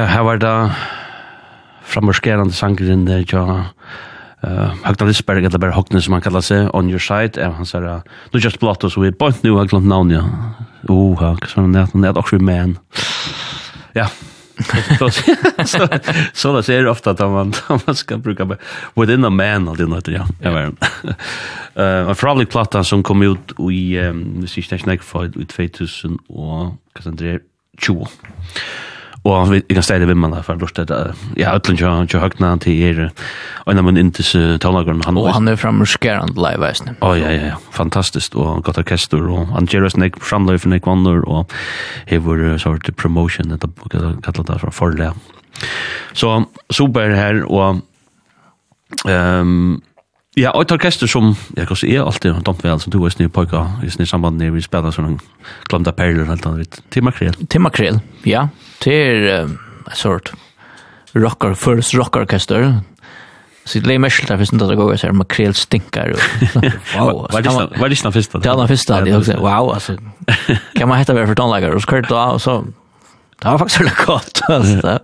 her var det framorskerende sangeren der, ja, Uh, Hagda Lisberg, eller bare Hogne som han kallar seg, On Your Side, er han sier, nu just blått oss, og vi er bort nu, jeg glemt navn, ja. Oh, ja, sånn, han er også man. Ja, så så där ser ofta att man man ska bruka within a man eller något ja. Ja men. Eh en probably platta som kom ut i um, hvis ikke det er snakk for ut 2000 og hva som det 20. Og vi kan steile vimman for lort det. Ja, Øtlen jo jo Høgna til er en av min intis talageren. Han, og han er framme skærand live eisne. Å, ja, ja, ja, fantastisk. Og godt orkester, og han gjør eisne nek framløy for nek vanner, og hever sort promotion, at the kallar det fra forle. Så super her, og um, Ja, og et orkester som, jeg kan si, er alltid dumt vel, som du er snill pojka, i snill samband når vi spiller sånne glemte perler, helt annet, til makrel. Til makrel, ja. Til um, en sort rocker, first rockorkester. Så det er mest der første dag går, så er makrel stinker. Wow. Hva [LAUGHS] er det snill første? Det er den første, det er wow, altså. Kan man hette være for tonlager, og skørt da, og så, det var faktisk veldig godt, [LAUGHS] altså.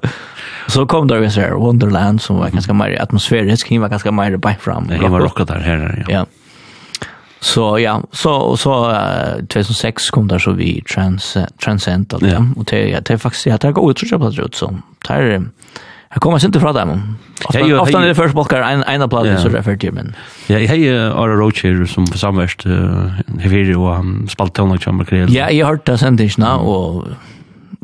Så kom där vi ser Wonderland som var ganska mer atmosfärisk, han var ganska mer by fram. Det var rockat där här ja. Ja. Så ja, så och så 2006 kom där så vi Trans Transcend och ja. och det det faktiskt ja, det går ut tror jag på det så. Tar Jag kommer inte fra dem. Ofta, ja, ofta er det første bolkar en, en av platen som er for timen. Ja, jeg har Ara Rocher som for samverst uh, hever og um, spalt tøvnlag som Ja, jeg har hørt det sendingene, og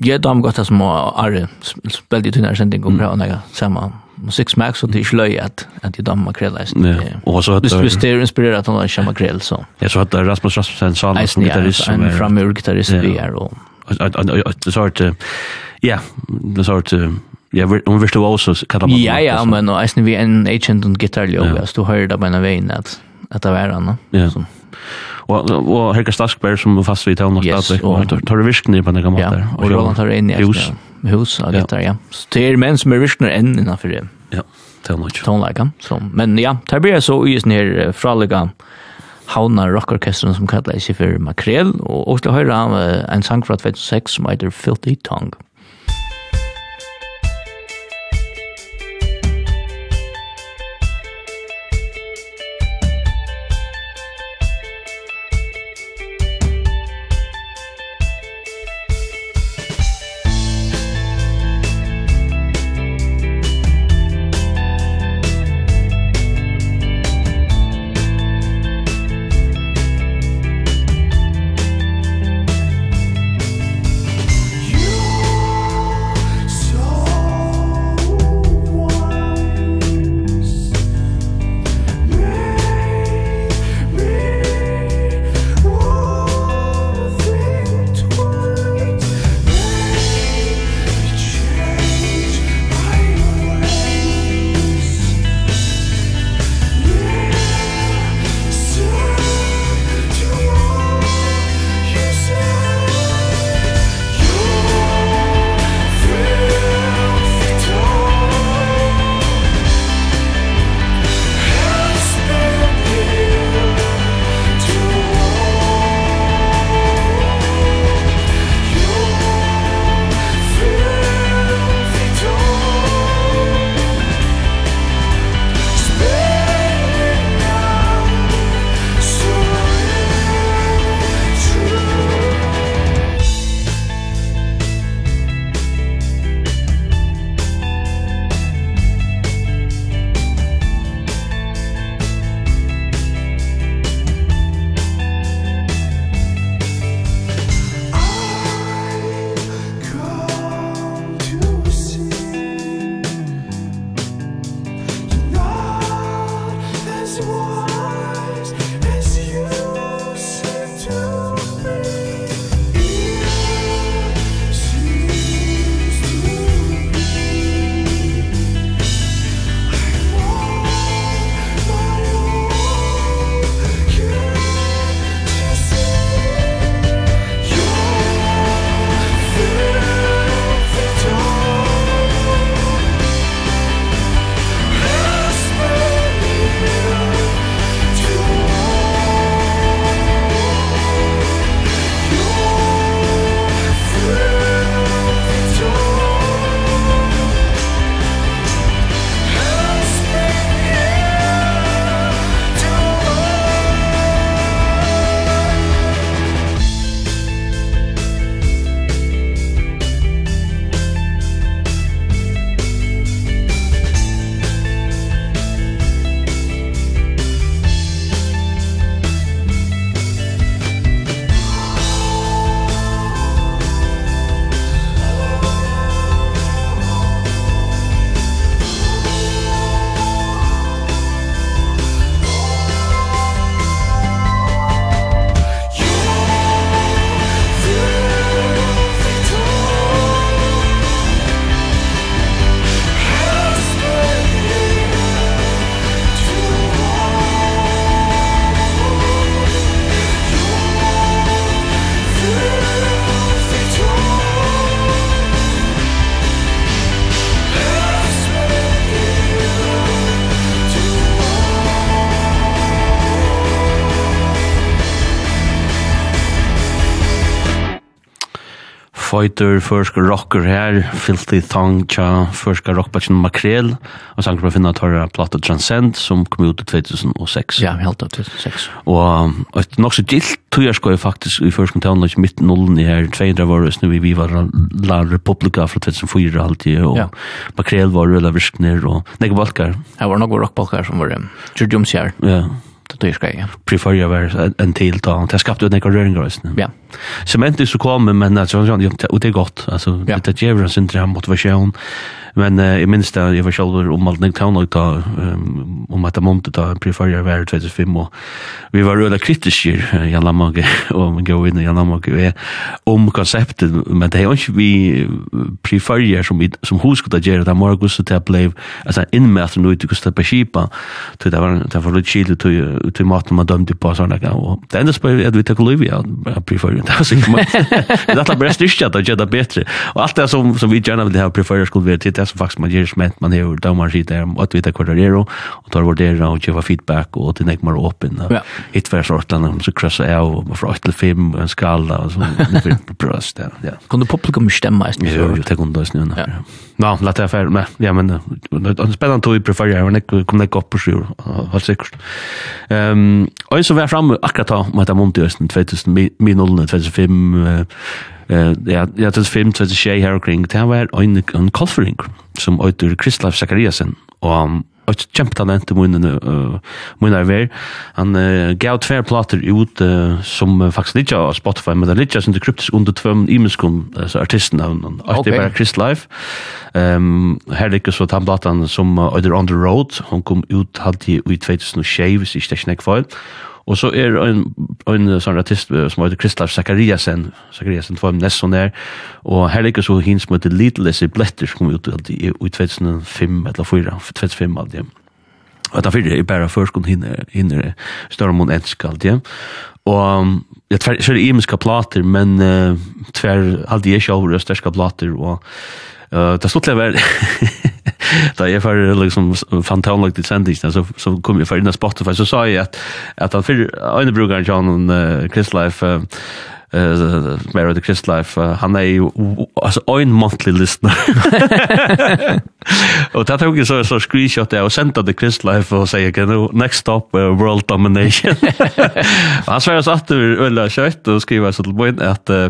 jeg damer godt det som Arre spilte i tunnere sending om prøvene, ja, samme musikksmak, så det er ikke løy at, at jeg damer makrell. Ja, og så hatt... Hvis det er inspireret at han har kjem makrell, så... Ja, så hadde Rasmus Rasmussen sa noe som gitarrist som er... En framur gitarrist vi er, og... Det sa at... Ja, det sa at... Ja, hun visste också man... Ja, ja, men och vi en agent och gitarrlöv, så du hører det på en vägen att, at det var han. Ja og og Helga Staskberg som fast vid honom yes, og och tar tar virkning på den gamla där. Og Roland tar inn i hus hus og av gitarr ja. Så det er menn som er virkner enn innanför det. Ja, till något. Tonlägga som men ja, där blir så i ner fraliga Hauna Rockorkestern som kallar sig för Makrel, och også høyre han en sang från 2006 som heter Filthy Tongue. Fighter, Førska Rocker her, Filthy Thong, Tja, Førska Rockbatchen Makrel, og sang på å finne tørre Plata Transcend, som kom ut i 2006. Ja, helt av 2006. Og et nok så gilt tog jeg skoje faktisk i Førska Town, og mitt nullen i her, 200 var det, vi var La Republika fra 2004 alltid, og ja. Makrel var røla virkner, og nek balkar. Det var nok rockbalkar som var det, Gjordjumsjær. Ja, ja det dyr grejer. Preferja var en till då. Det skapade några röringar sen. Ja. Cement är så kommer men alltså och det är gott. Alltså det ger oss inte en motivation. Men uh, jeg minns det, jeg var selv om alt nek taunlag da, um, om etter måned da, preferia var 2005, og vi [LAUGHS] var røyla kritiske, Jan Lammage, og min gau inn Jan Lammage, og jeg, om konseptet, men det er jo ikke vi preferia som, som hos skulle gjøre, det er morgen så det ble, altså innmæter noe til Gustav Beskipa, til det var, det var litt kile til maten man dømte på, sånn, og det enda spør at vi tar kolivia, preferia, det var sikkert, det er alt bare styrkja, det er bedre, og det som, som vi gjerne vil ha preferia skulle være til, det det som faktisk man gjør sment man gjør da man sitter og at vi tar hva det er og tar vurdere og kjøper feedback og til nek mer åpen og hitt hver sort land så krøsser jeg og fra 8 til 5 og en skala og så [LAUGHS] brøst ja. Kan du publikum stemme? Jo, jo, det kunne det ja. Nå, la det være med ja, men det er spennende tog i preferie og nek kom nek opp på sjur helt sikkert og så var jeg fremme akkurat da med det måned i 2000 min 2005 eh ja ja til 5 til Shay Herkring det var en en kolfering som Oitur Kristoff Zakariasen og ett kjempetalent i munnen uh, munnen ver. Han uh, gav tver plater ut uh, som uh, faktisk ligger av Spotify men det ligger som det kryptisk under tvøm imenskom altså artisten av han det er bare Chris Life um, her ligger så den som uh, Under On The Road. Hon kom ut halvtid i 2006 hvis ikke det er snakk Og så er en, en sånn artist som heter Kristoff Zakariasen, Zakariasen var nesten der, og her ligger så hins som heter Little Lizzie Bletter, som kom ut i, i 2005 eller 4, 2005 aldri. Og da fyrir jeg bare først hinner, hinner større mån ensk aldri. Og jeg tver, så er det imiska plater, men uh, tver aldri jeg sjálfur er sterska plater, og uh, det stod til å være [LAUGHS] [LAUGHS] da jeg var liksom fantastisk til sendingen, så, så kom jeg for inn av Spotify, så sa jeg at, at han fyrir, øynebrukeren John uh, Chris Life, uh, uh, Mary the Christ Life, uh, han er jo altså, en monthly listener. [LAUGHS] og det tok jeg så, så screenshot jeg og sendte The Christ Life og sier, okay, no, next stop, uh, world domination. [LAUGHS] han sverre så at du øyla kjøtt og skriver så til boin at uh,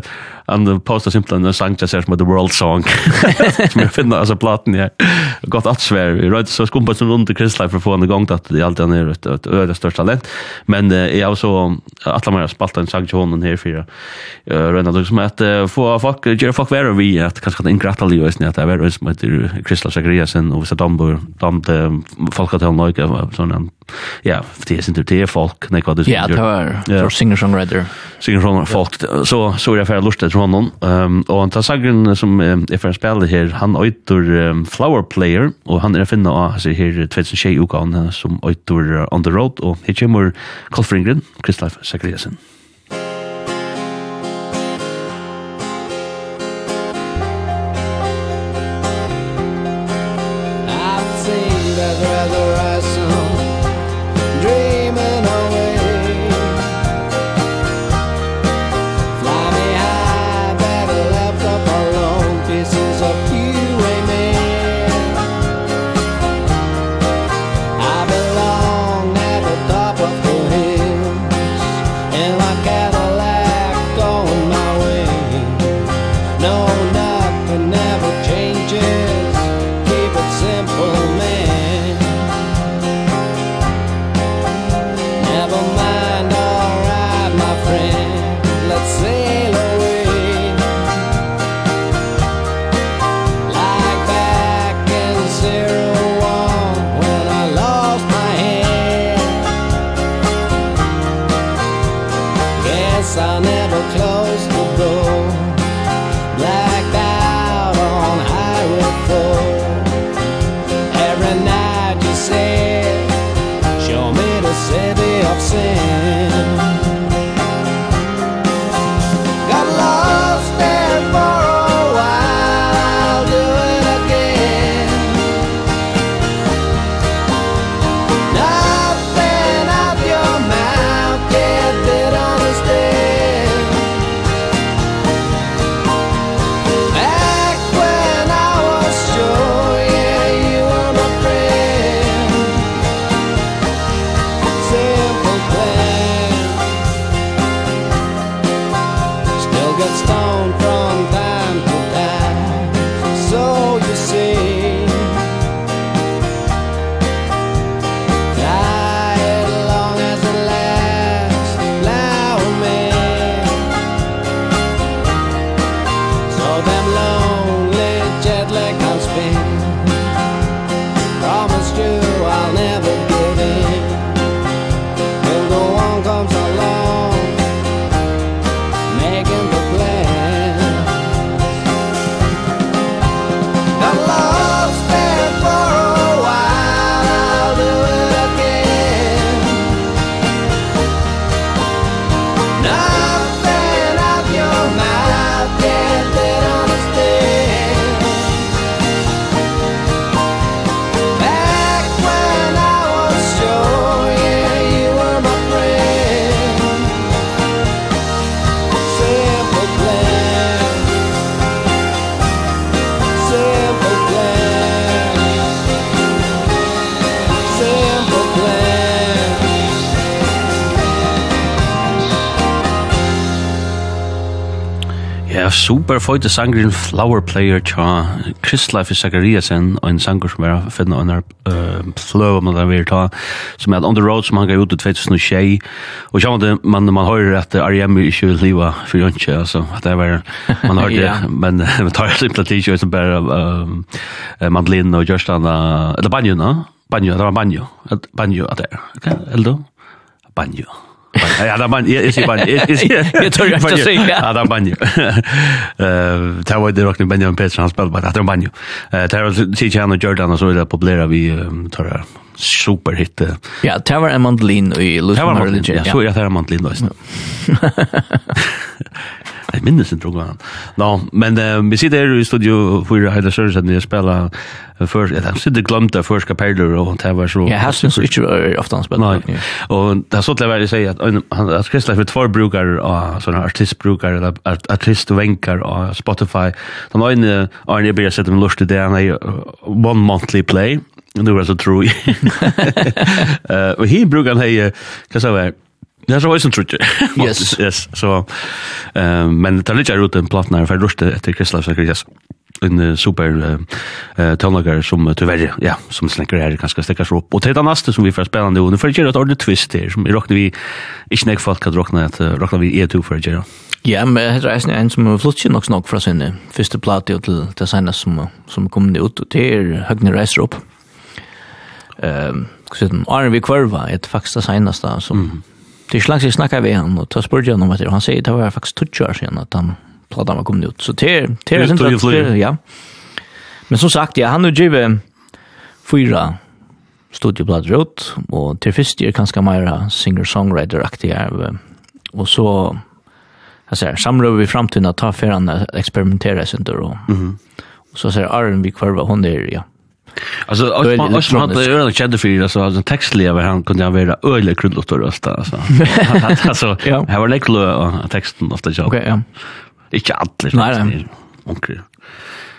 han postet simpelthen en sang til seg som The World Song, [LAUGHS] som jeg finner altså platen her. Godt at sverre, vi røyde så skumpa som under Christ Life for å få en gang at det alltid er et, et øyla størst talent. Men uh, jeg har så, att atla meg har spalt en sang til honom her for rönda liksom att få folk gjøre folk være vi at kanskje att ingratta Leo är att det är som heter Kristla og hvis det dambor damt folk at han hålla sånn en ja for det er sin tur til folk nei, hva det Ja, det var för singer songwriter. Singer songwriter folk så så jag för lustet från honom ehm och han tar sagren som är för spelade här han åter flower player och han är finna alltså här 2006 utgåvan som åter on the road och kommer Kolfringren Kristla Sakriasen. Ja, super føyte sangren Flower Player tja Kristleif Zachariasen og en sanger som er finna under uh, flow om den vil ta som er On The Road som han gav ut i 2006 og sjá man, man, man høyrer at R.E.M. ikke vil liva for jønke altså, at det var man hørte [LAUGHS] ja. men [LAUGHS] man tar simpelt ikke som bare uh, mandolin og gjørstana eller banjo, no? banjo, det var banjo banjo at det er, eller banjo Ja, da man, jeg sier Banja, jeg säger Banja. Jag tror jag inte säga. Adam Banja. Det var det rockning Benjamin Pettersson, han spiller bare, det bara Adam Banja. Det var Cijan og Jordan og så er det populære vi tar det superhit. Ja, det var en mandolin i Lutheran Religion. Ja, så är det en mandolin da. [LAUGHS] [LAUGHS] Jeg minnes ikke noe annet. No, men uh, vi sitter her i studio for Heila Sørsen, jeg spiller først, jeg sitter glemt det først kapeller, og det var så... Ja, jeg synes ikke ofte han spiller. Nei, og det er så til å være å si at, han at Kristelig for tvær brukar av sånne artistbrukar, eller artistvenker av Spotify, den øyne Arne Bia sett med lust til det, han er one monthly play, nu er det så tro i. Og hi brukar han hei, hva sa jeg, Det är så väsen som trodde. [LAUGHS] Yes. Yes. Så ehm men det er litt ut en platta när för rusta efter Kristoffs och Kristoffs en super uh, tonlager som tyvärr ja som släcker här kanske stäckas upp och det nästa som vi får spela nu nu får att göra ett ordentligt twist här som rocknar vi inte nek folk kan rockna att rocknar vi E2 för att göra Ja, men det er en som har flytter nok snakk fra sin første plate til det seneste som, som kom ut, og det er Høgne reiser opp. Um, Arne vi kvarva, et faktisk det seneste som, Det er slags jeg snackar ved han och han om etter, og han sier, det var faktisk tutsch år siden at han plattan var kommet ut. Så det er det är inte ja. Men som sagt, ja, han har ju fyra studieplater ut og til først er kanskje mer singer-songwriter-aktig her. Og så jag säger, samröver vi fram att ta för han experimentera sin dörr och, mm -hmm. och så säger Arne, vi kvarva hon är ja, Alltså och som hade öle kände för det så alltså textliga var han kunde han vara öle krullot och rösta alltså. Alltså här var läcklo och texten ofta jobb. Okej ja. Inte allt Nej nej.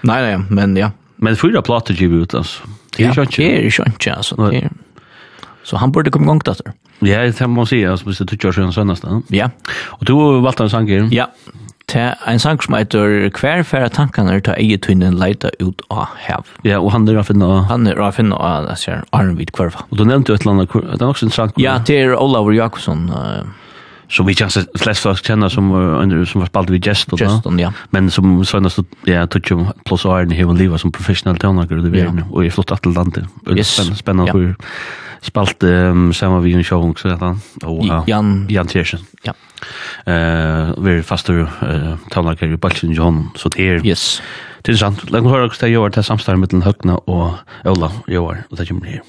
Nej nej men ja. Men fyra plattor gick ut alltså. Det är ju inte. Det är ju inte alltså. Så han borde komma igång där. Ja, det kan man säga, alltså, det tycker jag sen senaste. Ja. Och du har valt en sån Ja, Det er en sang som heter Hver færre tankene ta eget tunnen leita ut av hev. Ja, og han er å finne av... Han er å finne av, jeg ser, Arnvid Kvarva. Og du nevnte jo et eller annet, det er også en sang. Ja, det er Olavur Jakobsson. Uh, som vi kjenner flest folk kjenner som, uh, som var spalt vid Geston. Geston, ja. Men som søgnast, ja, tog jo plus åren Arne heven livet som professionell tøvnaker i verden, og jeg flott til landet. Yes. Spennende hvor spalt um, sammen vi en sjåvung, så heter han. Og, Jan. Jan Tjersen. Ja. Eh, vi fastur eh talnarkar i Balchen John så det är. Yes. Det är sant. Lägg höra också det gör det samstarvet mellan Högna och Ola Joar och det kommer här.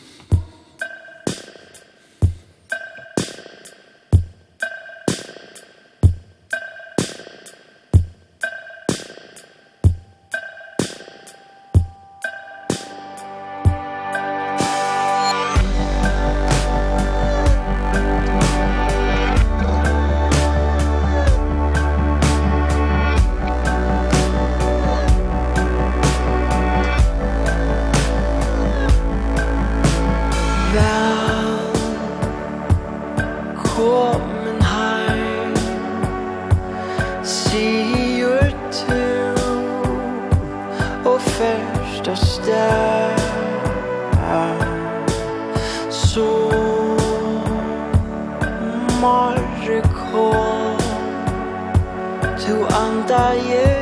大夜。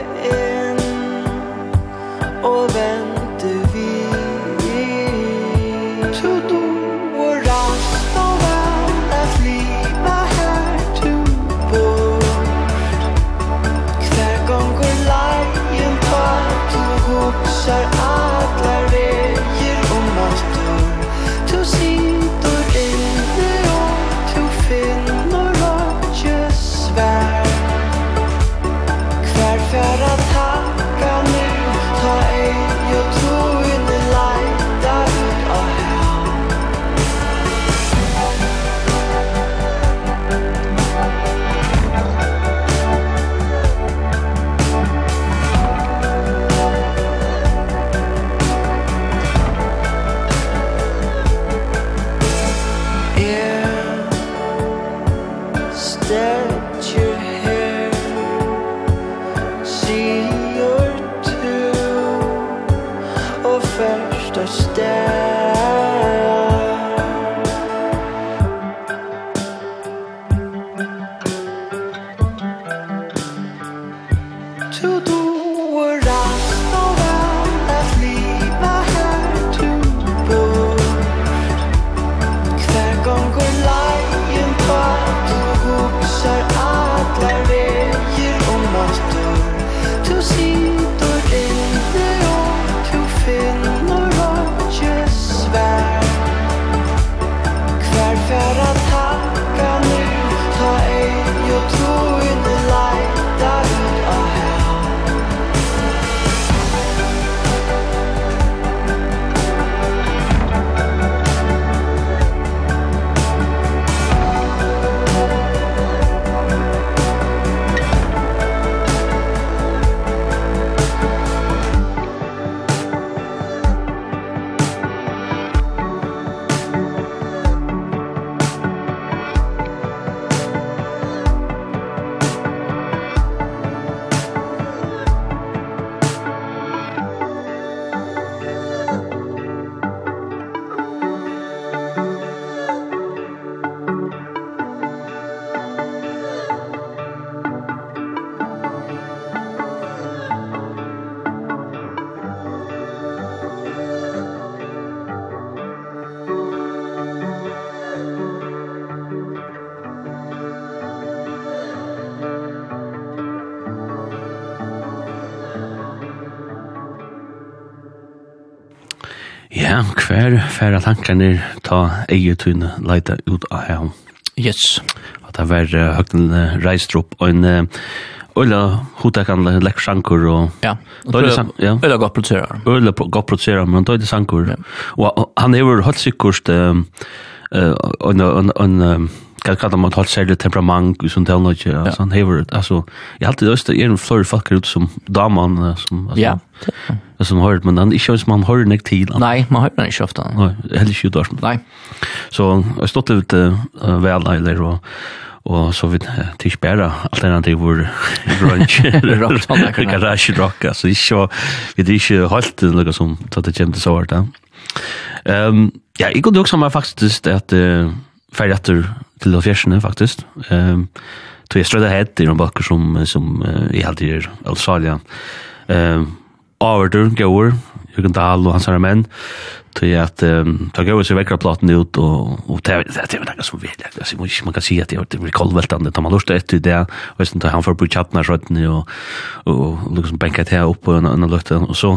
Hver færa tankarnir ta eigetun leita ut av her. Yes. Og det var uh, høgten uh, reistrup og en uh, Ulla hotakan lek sjankur og ja. Ulla ja. Ulla godt produserar. Ulla godt produserar men tøy sankur. Ja. Og han hevur halt sikkurt eh on on on kan kalla man halt særlig temperament og sånt eller noe, altså han hever, altså, jeg halte det øst, er en flore folk ut som damen, som, altså, ja som har men han ikke man har nek til. Nei, man hører den ikke ofte. Nei, heller ikke dårs. Nei. Så jeg stod ut uh, vel eller og og så vidt uh, til spæra alternativ hvor [LAUGHS] brunch [LAUGHS] garage rock altså ikke vi er ikke holdt det noe som tatt det kjem til så hvert. hardt. Um, ja, jeg kunne også meg faktisk at uh, ferdig etter til å fjersene faktisk. Um, tog jeg strødde hett i noen bakker som, som uh, jeg i halvdier Australia. Um, Avertur, Gaur, Jürgen Dahl og hans herre menn, til at um, ta Gaur seg vekkra platen ut, og, og det er vel noe som vil, altså, man kan si at det blir koldveltande, da man lurte etter det, og jeg synes han får på kjappna skjøttene, og, og liksom benka til opp på en annen løtte, og så,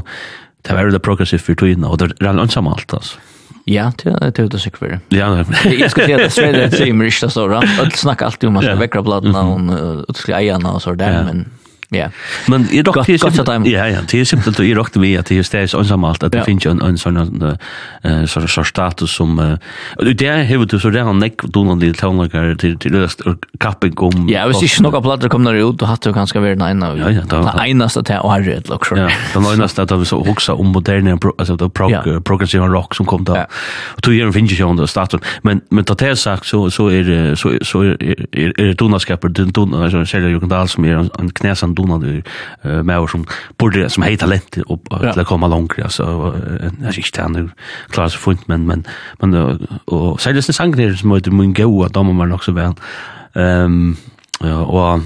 det er veldig progressivt for tøyene, og det er veldig ansamalt, altså. Ja, det er det sikkert for Ja, jag skulle säga att Sverige är det same ikke så då. Och snakker alltid om att väckra bladen och utskriva og så där men Ja. Men i dock till så Ja, ja, det är simpelt i dock vi att det är stäs ensamalt att det finns en en sån eh så så status som eh det har du så där han neck donan till tonlager till till löst kapping om. Ja, visst är några plattor kommer ut och har du ganska väl en av. Ja, ja, det enaste det har ju ett lock Ja, det enaste att vi så också om moderna alltså det prog progressive rock som kom där. Och tog ju finns ju ändå status. Men men det är sagt så så är så så är är donaskaper den donan så säljer ju kan som är en knäsan Donald är med som borde som har talent och att komma långt alltså jag syns inte han klar så funt men men men och så är det sån där som möter min goa damer men också väl ehm och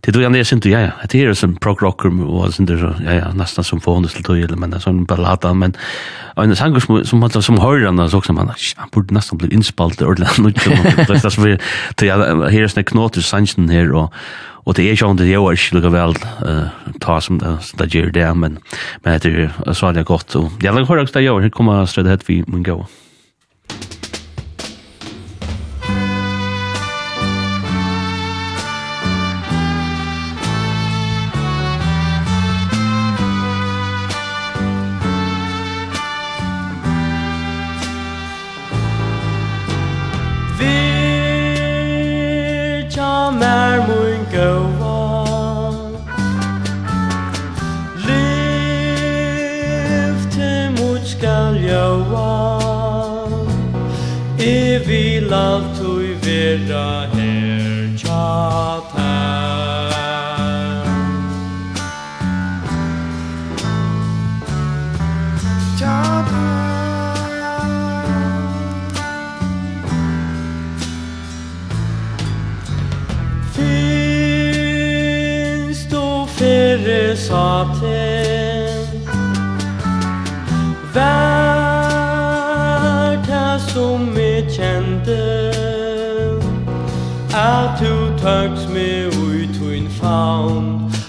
Det då jag ner synte ja ja. Det är som prog rocker och sånt där ja ja nästan som förhållandes till tog men sån ballada men en sång som som man som hörarna så också man han borde nästan bli inspelad ordentligt nu Det det så vi till här är snäck knotter sanchen här och Och det är ju inte jag är skulle väl ta som det gör det men men det är så det gott och jag vill höra också det jag kommer ströda det vi men gå. vera her tja føgt me ui tuin faun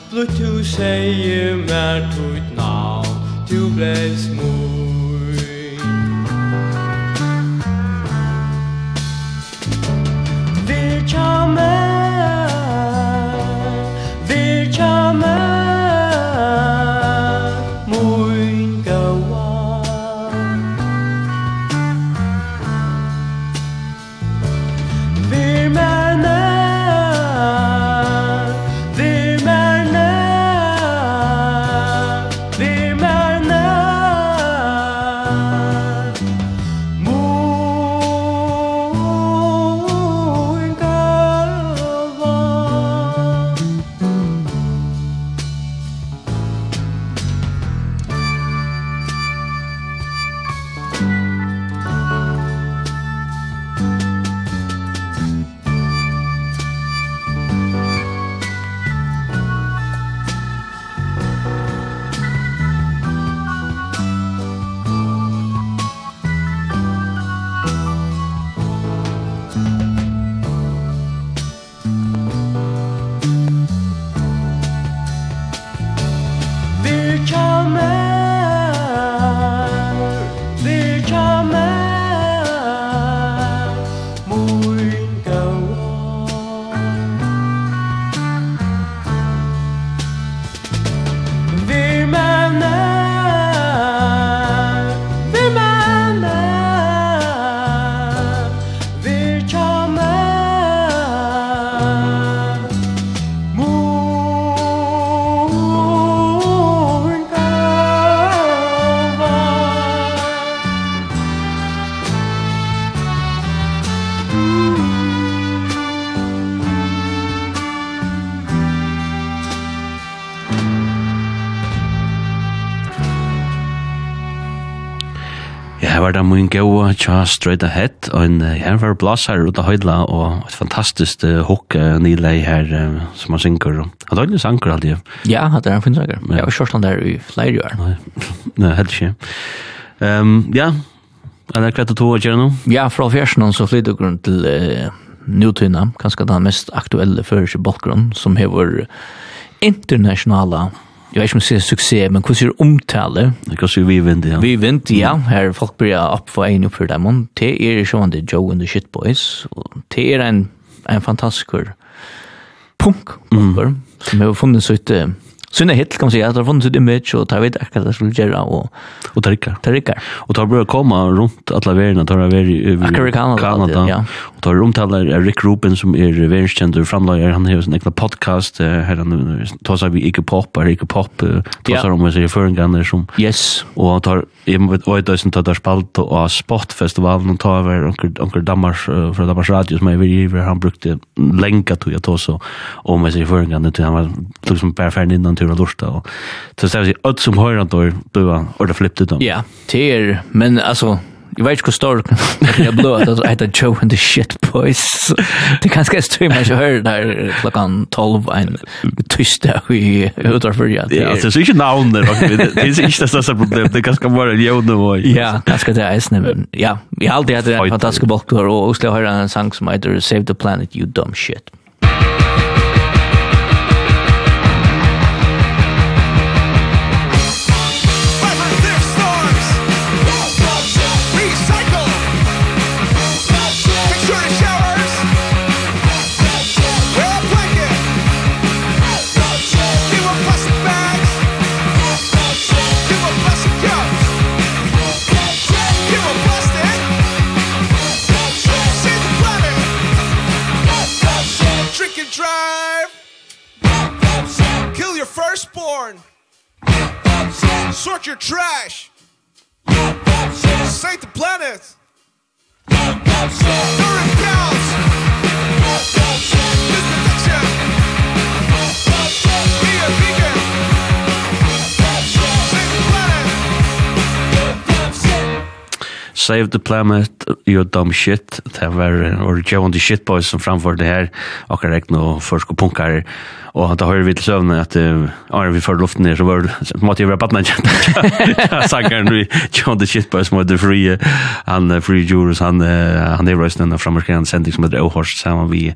Blut tu seie mer tuit navn. Tu bleis tja, straight ahead, og en, her var blasar ut av høydla, og et fantastisk uh, hook uh, nylei her uh, som han synker. Han er døgnlig sanker aldri. Ja, det er en fin sanker. Jeg har kjørt han der i flere år. Nei, [LAUGHS] Nei helt ikke. Um, ja, er det kvett og to å gjøre noe? Ja, fra fjersen så flytter grunn til uh, Newtuna, kanskje den mest aktuelle førerse bakgrunn, som hever internasjonale jag vet inte om det är succé, men hur är det kan Hur vi vind, ja. Vi vind, ja. Här folk börjar upp för en uppför dem. Det är ju sån det Joe and the Shit Boys. Det är en, en fantastisk punk, mm. som har funnits ute Sunna hit kan man säga att det har funnits ett image och tar vet akkurat det skulle göra och och tarikar. Tarikar. Och tar börja komma runt alla världen tar över över Kanada. Ja. Och tar runt alla Rick Rubin som är världskänd framlager han har en egen podcast här han tar sig vi Ike Pop och Ike Pop tar sig om sig för en gång som Yes. Och han tar jag vet vad det som tar spalt och sport festivalen och tar över onkel onkel Dammars från Damars radio som är vi han brukte länka till jag tar så om sig för en gång till han var liksom perfekt innan tur och lust och så så att som hör att då då det flippte dem. Ja, det er men altså Jeg vet ikke hvor stor jag [LAUGHS] blev at jag heter Joe and the Shit Boys. [LAUGHS] Det er kanske är styr man hör der klockan 12 en tysta i utanför jag. Ja, det är inte namn där. Det är inte det största problemet. Det kanske bara en jävla boy. Ja, ganske det är snäven. Ja, vi har alltid hatt en fantastisk bock og også höra en sang som heter Save the Planet You Dumb Shit. Sort your trash. Save the planet. During cows. Be a vegan. Save the planet. Save the planet, you dumb shit. Det var, or Joe and the shit boys som framför det här. Och jag räknar och punkar. Og da har vi til søvne at Arne vi førte luften ned, så var det måtte jeg være baden kjent. [LAUGHS] Sangeren vi kjønte shitbøy som the free han Frie Jurus, han han er røysten og fremmerskeren sending som heter Ohorst, sammen vi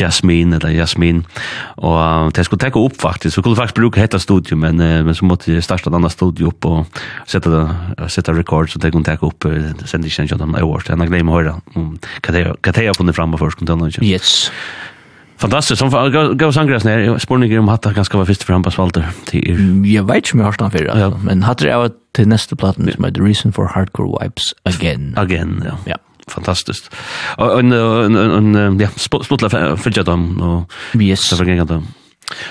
Jasmine, eller Jasmine. Og det skulle ta opp faktisk, så kunne faktisk bruke hette studio, men, men så måtte jeg starte et annet studio opp og sette, sette rekord, så det kunne ta opp sendingen kjønte om Ohorst. Jeg har glemt å høre hva det er på det fremme først, kunne Yes. Fantastiskt, som gå sangras ner, spårningar om hattar ganska var först fram på svalter till er. Jag vet inte om jag har för det, men hattar är av till nästa platten som är The Reason for Hardcore Wipes Again. Again, ja. Ja, fantastiskt. Och en, ja, spottla fyrtjat dem och yes. så förgängat dem.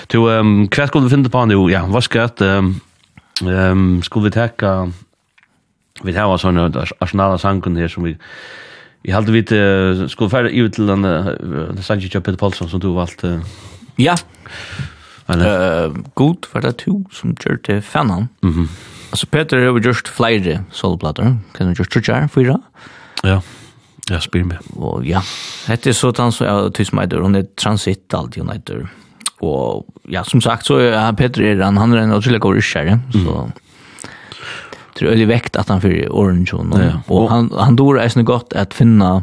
Du, ehm kvart skulle vi finna på nu, ja, vad ska att, ehm ehm skulle vi täcka, vi har såna arsenala sangen här som vi Jeg hade vidt, uh, skulle færre ut til den uh, Sanji Kjøpet Paulsson som du valgte. Uh, ja. Uh, god var det to som kjørte til fanen. Mm -hmm. Altså Peter har gjort flere soloplater. Kan du gjort trutjær, fyra? Ja, Ja, spyr meg. Og ja, dette er sånn som jeg tyst meg. Hun er transit alltid hun heter. Og ja, som sagt, så er Peter er han, han er en utrolig god ryskjære. Så... Mm det är öle väckt att han för orange och, ja. och han han dår är snyggt gott att finna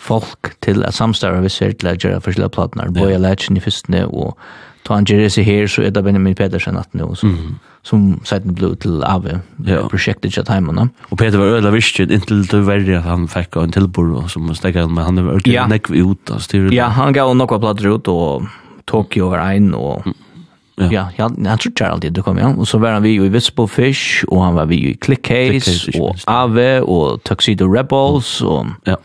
folk til at samstarva vi ser til at göra förskilda plattorna. Ja. Boja Lertsen i fyrstene og ta en Jeresi her så är det Benjamin Pedersen at nu som, som sedan blev til Ave. ja. projektet till timmarna. Og Peter var ödla visst inte till värre at han fick en tillbord som stäckade men han var ödla ja. näkv ut. Alltså, ja, han gav några plattor ut og Tokyo var ein og mm Ja, ja han tror alltid det kom ja. Och så var han vi i Visible Fish och han var vi i Clickcase og och Ave och Tuxedo Rebels mm. och ja.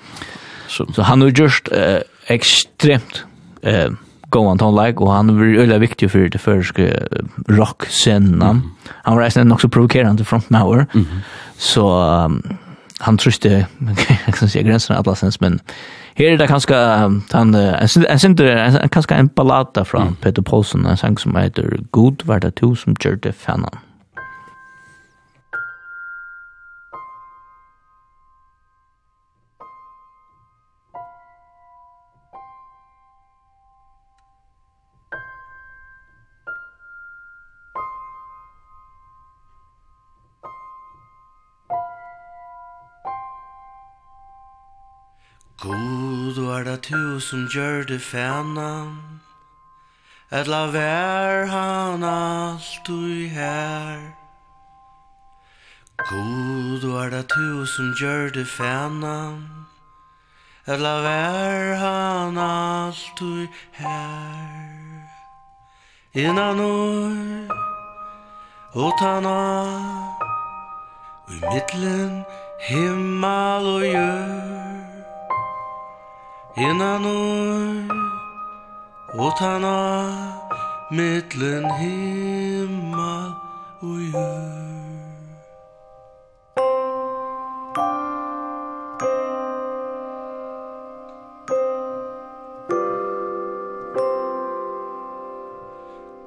Så, så han har just eh, extremt eh gåan tonelike, like och han var öle viktig för det første rock scenen. Mm. Han var nästan också så provokerende frontmauer. Mm. Så um, han truste [LAUGHS] jag kan säga gränsen alla men här är det kanske han en synd en kanske en ballad från Peter Paulsen en sång som heter God var det du som gjorde fanan. du er det tu som gjør det fæna Et la vær han alt du her. God du er det tu som gjør det fæna Et la vær han alt du her. Innan oi Otana Ui mittlen himmel og jør Innanor Otana Mittlen himmel og jord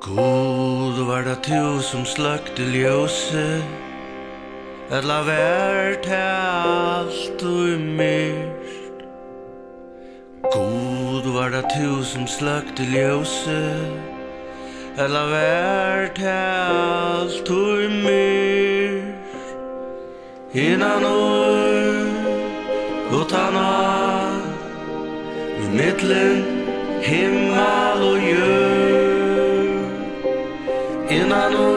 God var det to som sløkte ljøse Et la vært alt og i God var det tu som slagte ljøse Eller vært alt og myr Innan år, utan år I mittlen, himmel og jør Innan år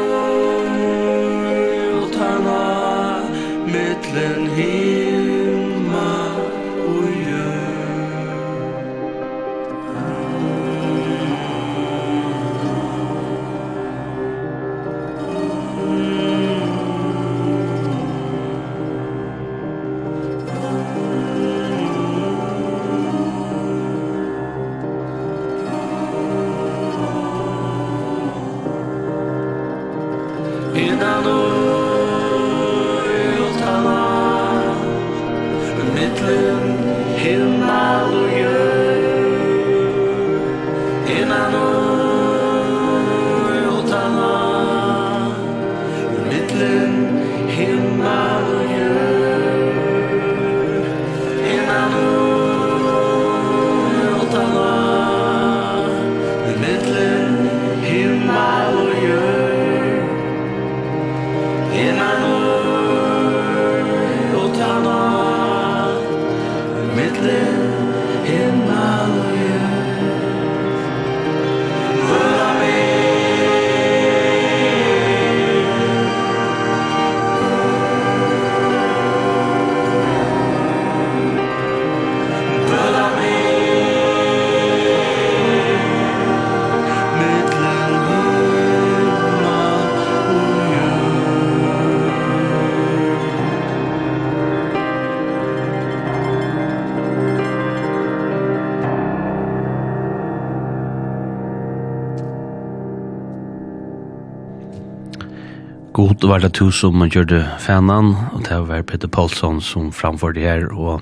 Hatt var det to som man gjorde fanan, og det var Peter Paulsson som framförde her, og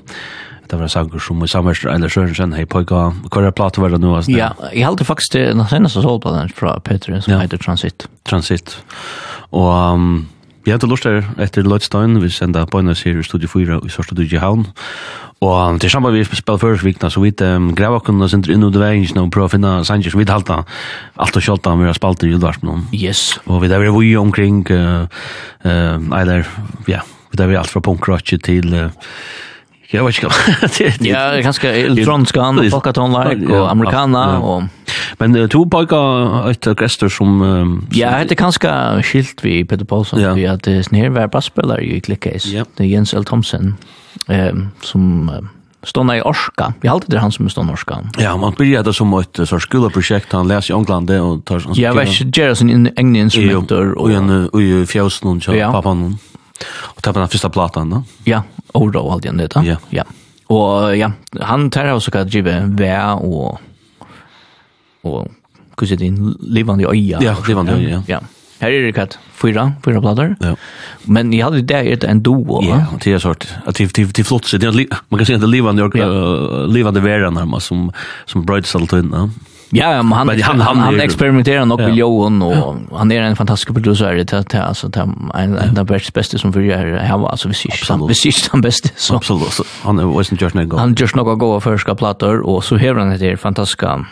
det var sanger som i samverst eller Sørensen, hei pojka, hva er plato var det nå? Ja, jeg halte faktisk det, den seneste solplaten fra Peter, som ja. heter Transit. Transit. Og um, jeg hadde lust her etter Lødstein, vi senda på en i Studio 4 i Sørste Dudje Havn, Og til sammen vi spiller først vikna, så vi um, grev okken og sender inn ut veien og prøver å finne sanger som vi talte allt och själta vi har spalt i ljudvarp någon. Yes. Och vi där var ju omkring eh eh eller ja, vi där var allt från punkrock till uh, Jag vet inte. Ja, ganska elektroniska folk online och amerikana och Men uh, to pojka et orkester som um, Ja, det er ganska skilt vi Peter Paulsson. Ja. Vi hade snär var basspelare i Clickcase. Ja. Det er Jens L Thomsen. Ehm um, som um, stående i Orska. Vi har alltid det han som er stående i Orska. Ja, man börjar det som ett så skoleprojekt. Han läser i England det och tar sån. Ja, vet Gerard sin egna instrumenter och en och ju fjäsen och ja. pappan. Och tar på den första plattan då. Ja, och og alt igjen det. Ja. ja. Och ja, han tar också att og og hva och kusin livande öja. Ja, livande öja. Ja. ja. Her er det katt fyra, fyra plattor. Ja. Men jag hade där ett en duo. Ja, det är sort. Att det det det flott det man kan säga det levande och levande världen närmast som som Brightsalt in, va? Ja, men han men han, han, han experimenterar nog med Johan och han är en fantastisk producer det att alltså en en av de bästa som vi gör här var alltså vi syns vi syns den bästa så absolut han är ju just något han just något gå för ska plattor och så hör han det fantastiska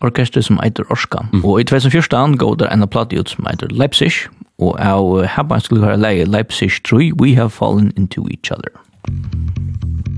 orkester som eitir Orskan. Mm. Og i 2014 går det en platt ut som eitir Leipzig, og av Habban skulle høre leie Leipzig 3, We Have Fallen Into Each Other. Mm.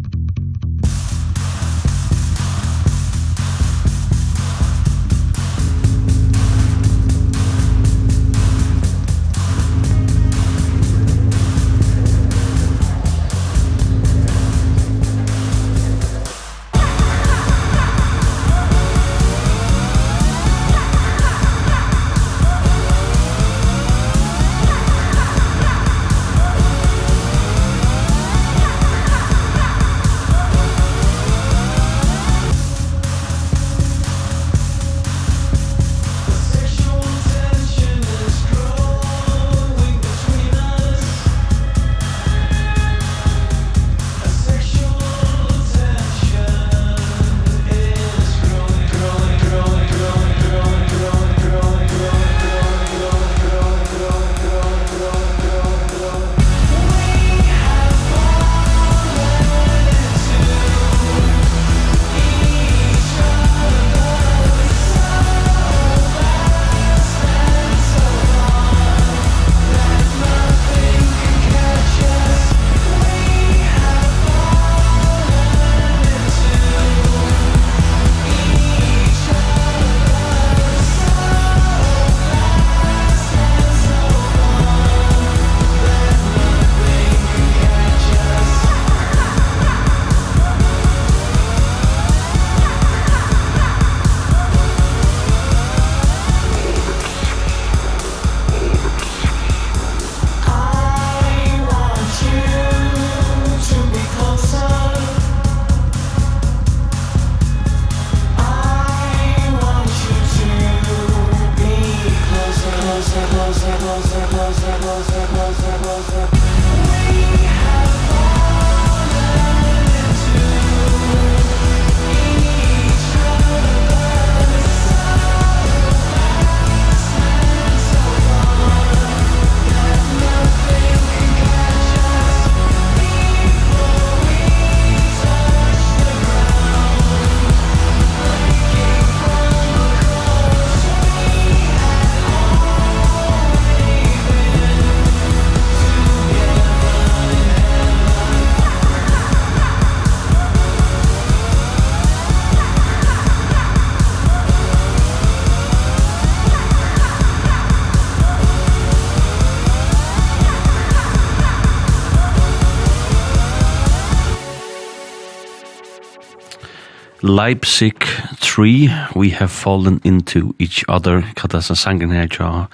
Music 3, We Have Fallen Into Each Other, kattas en sangen her, ja,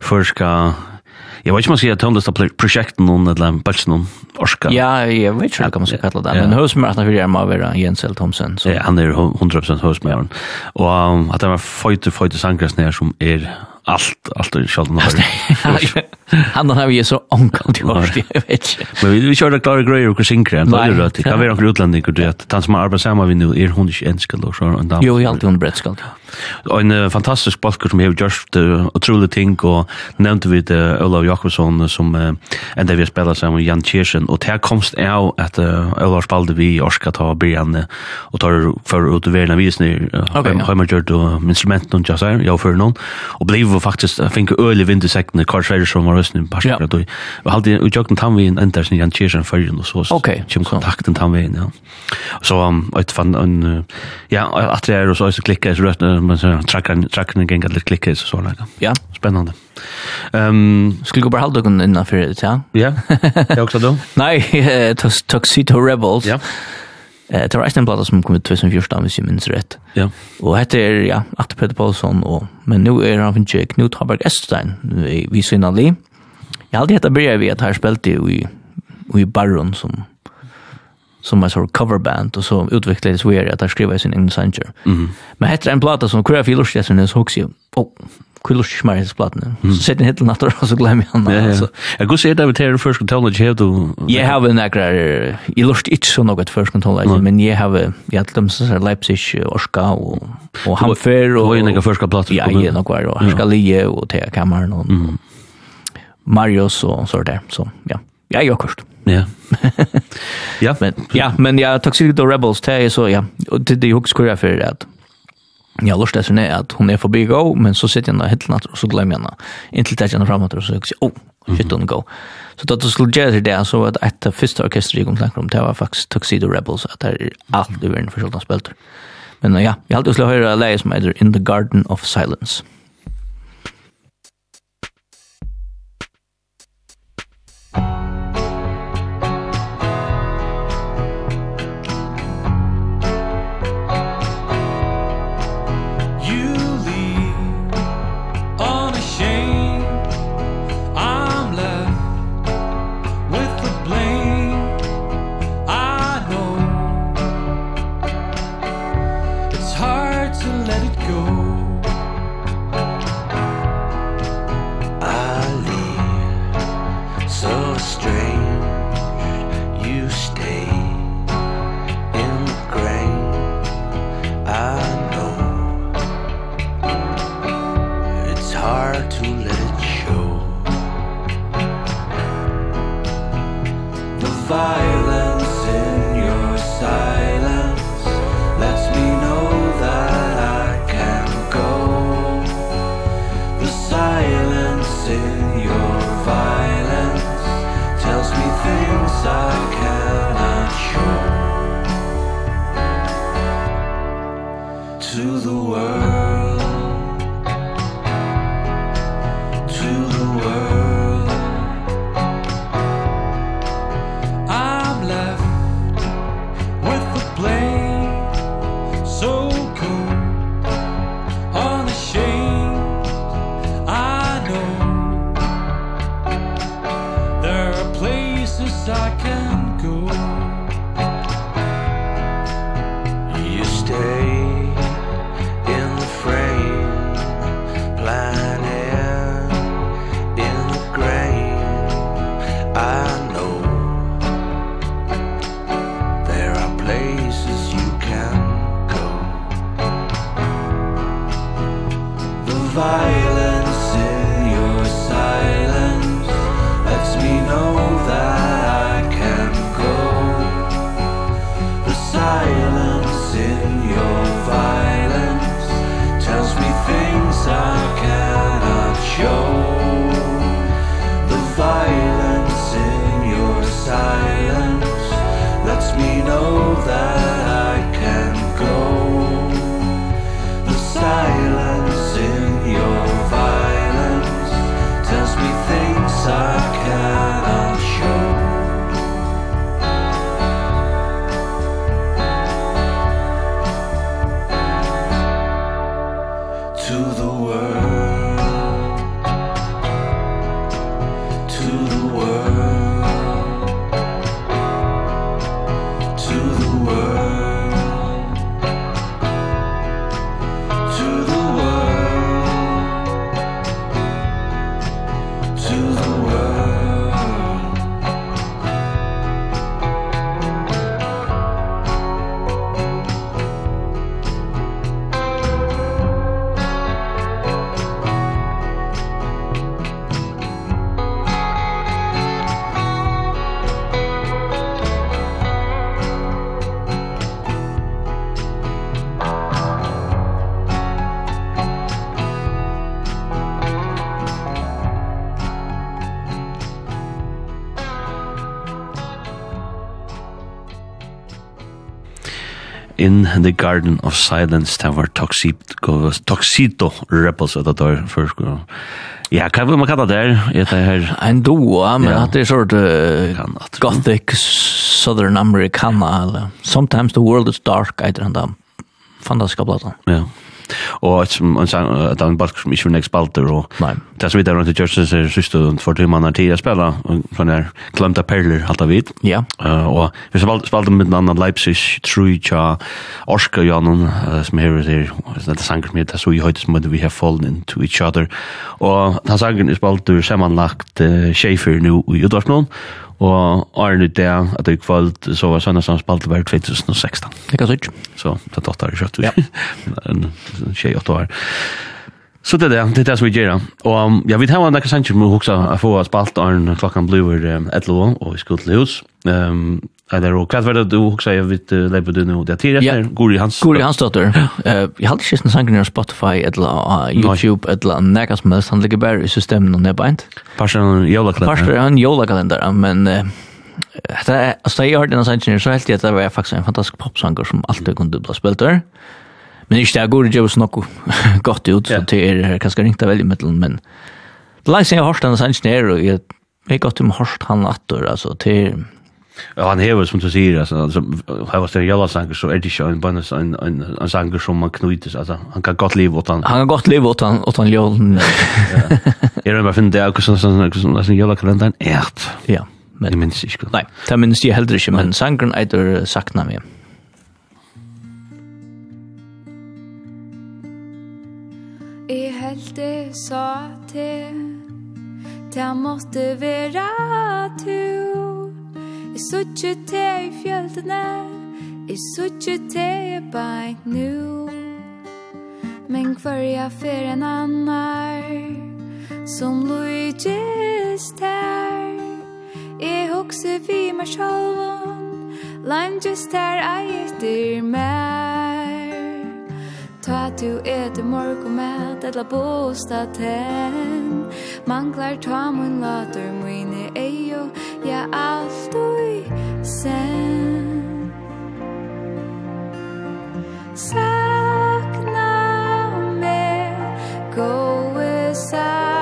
førska, jeg vet ikke man sier tøndest av prosjekten noen, eller bølsen noen, orska. Ja, jeg vet ikke hva man skal kalla det, men høysmer at han fyrir av vera Jens L. Thomsen. Ja, han er 100% høysmærten, og at det var føyte, føyte sangres her som er allt allt är själva Han har ju så onkel till oss det vet jag. Men vi vi körde klara grejer och sinkra och er är det kan vara några utlänningar det att han som arbetar samma vi nu er hon inte enskilda og så en dam. Jo, jag alltid hon bretskald en fantastisk balker som har gjort uh, utrolig ting, og nevnte vi det Olav Jakobsson som uh, enda vi har spillet sammen med Jan Kjersen, og til komst er jo at uh, Olav spalte vi i Orska ta Brian uh, og tar for ut i verden av visene, okay, har man gjort uh, instrumenten og jazz her, jeg for noen, og ble jo faktisk, jeg finner øyelig vind i sektene, Karl Sverre som var røsten i Barskar, og jeg halte jo gjort den tannveien enda som Jan Kjersen førjen, og så. kom kontakten tannveien, ja. Så, um, et fan, ja, at det er, og så klikker jeg så røsten, men så trackar trackar den ganska lite så så där. Ja, spännande. Ehm, um, skulle gå bara hålla dig innan för det, ja. Ja. Jag också då. [LAUGHS] Nej, Tuxedo Rebels. Ja. Eh, det var en platta som kom ut 2014, hvis jeg minns rett. Ja. Og hette er, ja, Atte Peter Paulsson, og, men nå er han finnes ikke Knut Haberg Estein, vi, vi synner li. Jeg har alltid hette bryr vi at her spilte jo i, i Barron, som som en sort coverband och så utvecklades vi att skriva sin egen sanger. Mm. Men heter en platta som Kura Filus Jensen är hooks ju. Oh, Kulus smar hans platna. Så sätter helt natter och så glömmer jag han alltså. Jag går se där med Terry first control that you have to Jag har en akrar i lust inte så något first control men jag har jag har dem så Leipzig Oskar och och Hanfer var en av första platt. Ja, jag nog var ska Skalie och Tea Kammaren och Marius och så där så ja. Ja, jag kost. Ja. [LAUGHS] ja, men ja, men ja, Toxic the Rebels det är så ja. Och det det hooks kvar för det. Ja, lust det är att hon är förbi gå, men så sitter jag där helt natt och så glömmer jag henne. Inte tills jag framåt och så säger oh, shit on go. Så då det skulle jag det där så att ett första orkester kom snackar om det var faktiskt Tuxedo Rebels att det är allt över en försåldna spelter. Men ja, jag alltid skulle höra läge som heter In the Garden of Silence. In the Garden of Silence, det var Toxido, Toxido Rebels, det var først. Ja, hva vil man kalla det her? Det her? En doa, men ja. det er sort uh, gothic southern americana, eller sometimes the world is dark, eitir han da fantastiska platan. Ja och et som en sang att han bara som inte next balter och det som vi där runt churches är sist och for två månader tid att spela från där glemte perler alt av vid. Ja. uh, och vi spalte spelade med en annen Leipzig Truja Oscar Janen som här der det sank med heter så i höjdes med vi har fallen into each other och den sangen är spelade sammanlagt Schaefer nu i Udvarsnån Og Arne det, at det kvalt så var Søndagsson spalt hver 2016. Det kan sikkert. Så det er åtta år kjøtt. Ja. [LAUGHS] en tjej åtta år. Så det er det, det er det som vi gjør. Og ja, vi tar en nekker sannsyn med å huske å få spalt åren klokkan blir 11 og vi skulle til hus. Um, Eller och vad var det du också jag vet lever du nu det tidigare yeah. Guri Hans Guri Hans dotter. Eh jag hade just en sång på Spotify eller YouTube eller några som helst han ligger bara i systemet och näbant. Passer en jola kalender. Passer en jola kalender men Det är alltså jag hörde den sången så helt det var faktiskt en fantastisk popsånger som alltid kunde bli spelad där. Men inte det går det ju snacka gott ut så det är kanske inte väldigt mellan men Det lär sig jag hörst den sången och jag har gått om hörst han atter, alltså till Ja, han hever, som du sier, altså, altså her var det en jævla sanger, så er det ikke en bønnes, en, en, en sanger som man knytes, altså, han kan godt liv åt han. Han kan godt liv åt han, åt han jævlen. ja. Jeg rømmer bare finne det, akkurat sånn, sånn, sånn, sånn, jævla kalenderen er Ja, men... Det minnes ikke. Nei, det minnes jeg heller ikke, men sangeren eitir sakna meg. Jeg held det sa til, det måtte være tur. Jeg suttje til i fjöldene Jeg suttje til i beint nu. Men hver jeg fer en annar Som Luigi stær Jeg hokse vi meg sjálvan Langt just her eitir meg. Ta tu et i morgon med Edla bosta ten Manglar ta mun later Mine eio Ja alt ui sen Sakna me Go sakna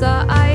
the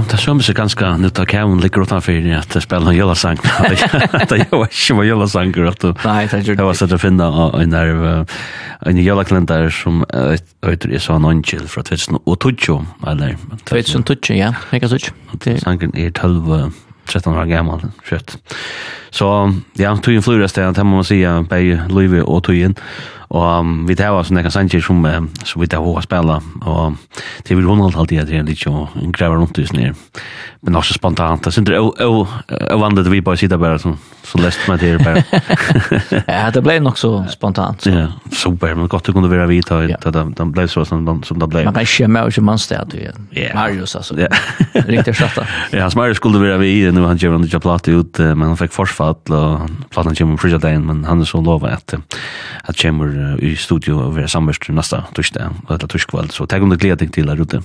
Ja, det som är ganska nytt att Kevin ligger utanför att det spelar en jöllasang. Det [LAUGHS] är inte vad jöllasang att du... Det er det var så att finna en där en jöllakalender som heter Isa Nongil från 2008, eller? 2008, ja, mega sutt. Sangen är 12 13 år gammal, skött. Så ja, tog en flurastegn, det må man säga, bei Luive och tog in. Og um, vi tar var nekka sanger som, som vi tar hva spela, og det vil hun alt alltid at det er litt og grever rundt i sånne men også spontant. Det er o o vandet vi bare sitter bare så så lest meg til bare. [LAUGHS] ja, det ble nok så spontant. Så. Ja, super, men godt gott kunne være vidt vi ja. det det ble så som som det ble. Man kan skämma och man står där ju. Marius altså. alltså. Riktigt skötta. Ja, [LAUGHS] [LAUGHS] Marius skulle være vi nu han gör han ikke platt ut men han fikk försfall og plattan kommer frysa dagen men han er så lovar att att kommer i studio og være samverst nästa torsdag eller torsdag kväll så tag om det gleder deg til der ute.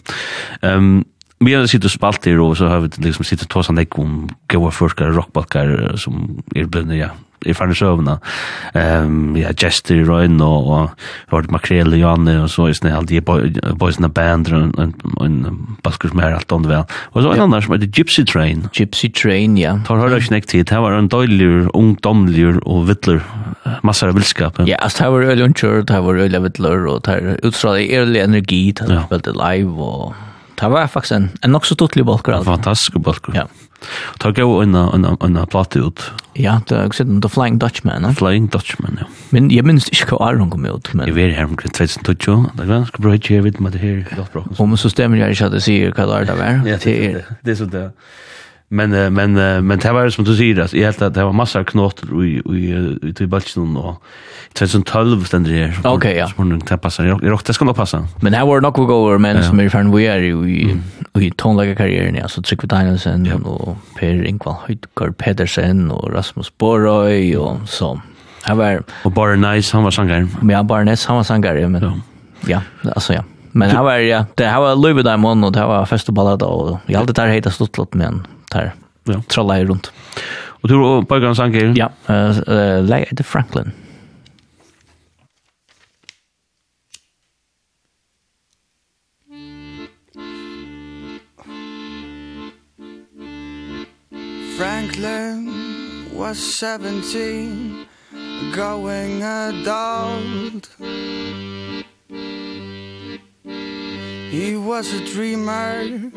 Um, vi har sittet spalter och så har vi liksom sittet tosa han om goa forskare rockbalkar som er bunnet, ja i fanns övna. Ehm ja Jester Ryan och och Robert Makrell och Janne og så är snäll de boys in the band och en baskers mer allt det vel. och så en annan som heter Gypsy Train. Gypsy Train ja. Tar har ikke knäckt tid, det var en døylig, ungdomlig och vittler. Massar av villskap ja. Altså, det var öl och det var öl och og det var utstrålade ärlig energi till väldigt live och Det var faktisk en, en nok så tuttelig bolker. En fantastisk balker. Ja. Det gav en, en, en, en plate ut. Ja, det er siden The Flying Dutchman. Ne? Flying Dutchman, ja. Men jeg minns ikke hva Aron kom ut. Men... Jeg var her omkring 2012, det er ganske bra ikke, jeg vet med det her. Om så stemmer jeg ikke at jeg sier hva det er det var. ja, det er det. Det er så det men men men det var som du säger att jag helt att det var massa knotter i i i till Balchen och 2012 ständer där. Okej ja. Som det passar. Jag Det ska nog passa. Men här var nog goer men som är fan vi är i i tonlaga karriären så Trick Danielsen och Per Ingvall Høydgaard Pedersen och Rasmus Borøy och så. Han var och bara nice han var sångare. Ja, bara nice han var sångare men. Ja. Ja, alltså ja. Men han var ja, det här var Louis Diamond och det här var fest och ballad och jag hade där heta stått men där ja. trollar runt. Och du och på gång sanger. Ja, eh uh, uh, Lady Franklin. Franklin was 17 going adult He was a dreamer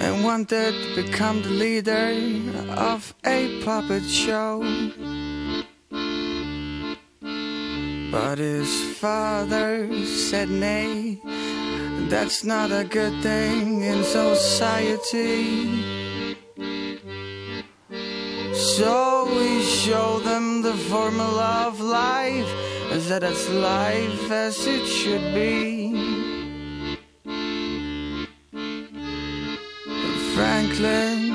And wanted to become the leader of a puppet show. But his father said nay That's not a good thing in society. So we show them the formula of life That it's life as it should be. Franklin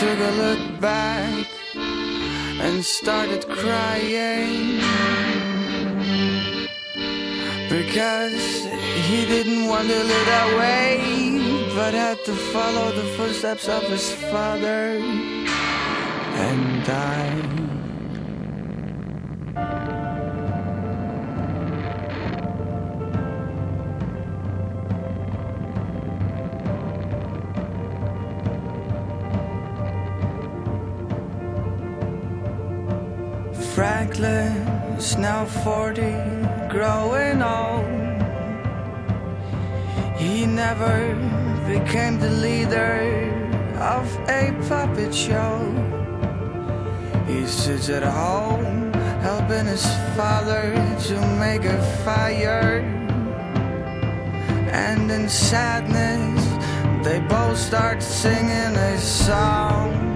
took a look back and started crying. Because he didn't want to live that way but had to follow the footsteps of his father and die. Franklin's now 40 growing old. He never became the leader of a puppet show. He sits at home helping his father to make a fire. And in sadness they both start singing a song.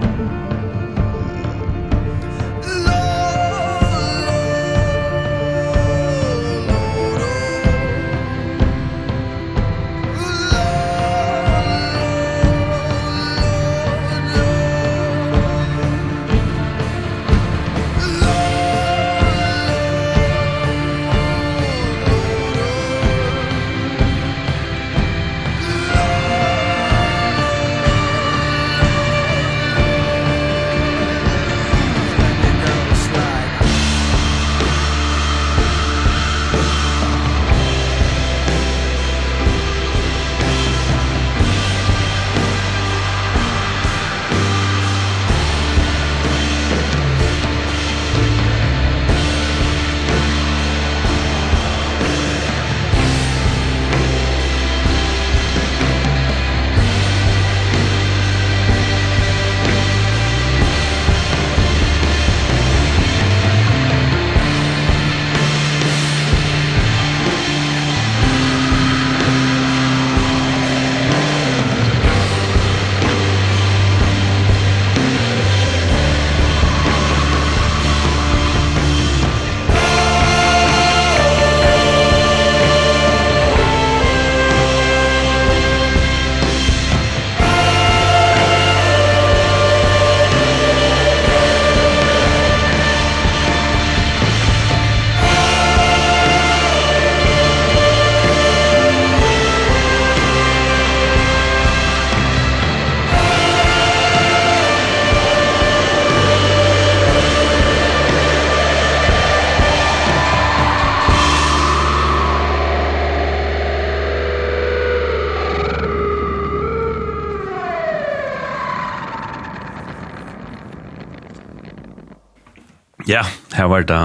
var det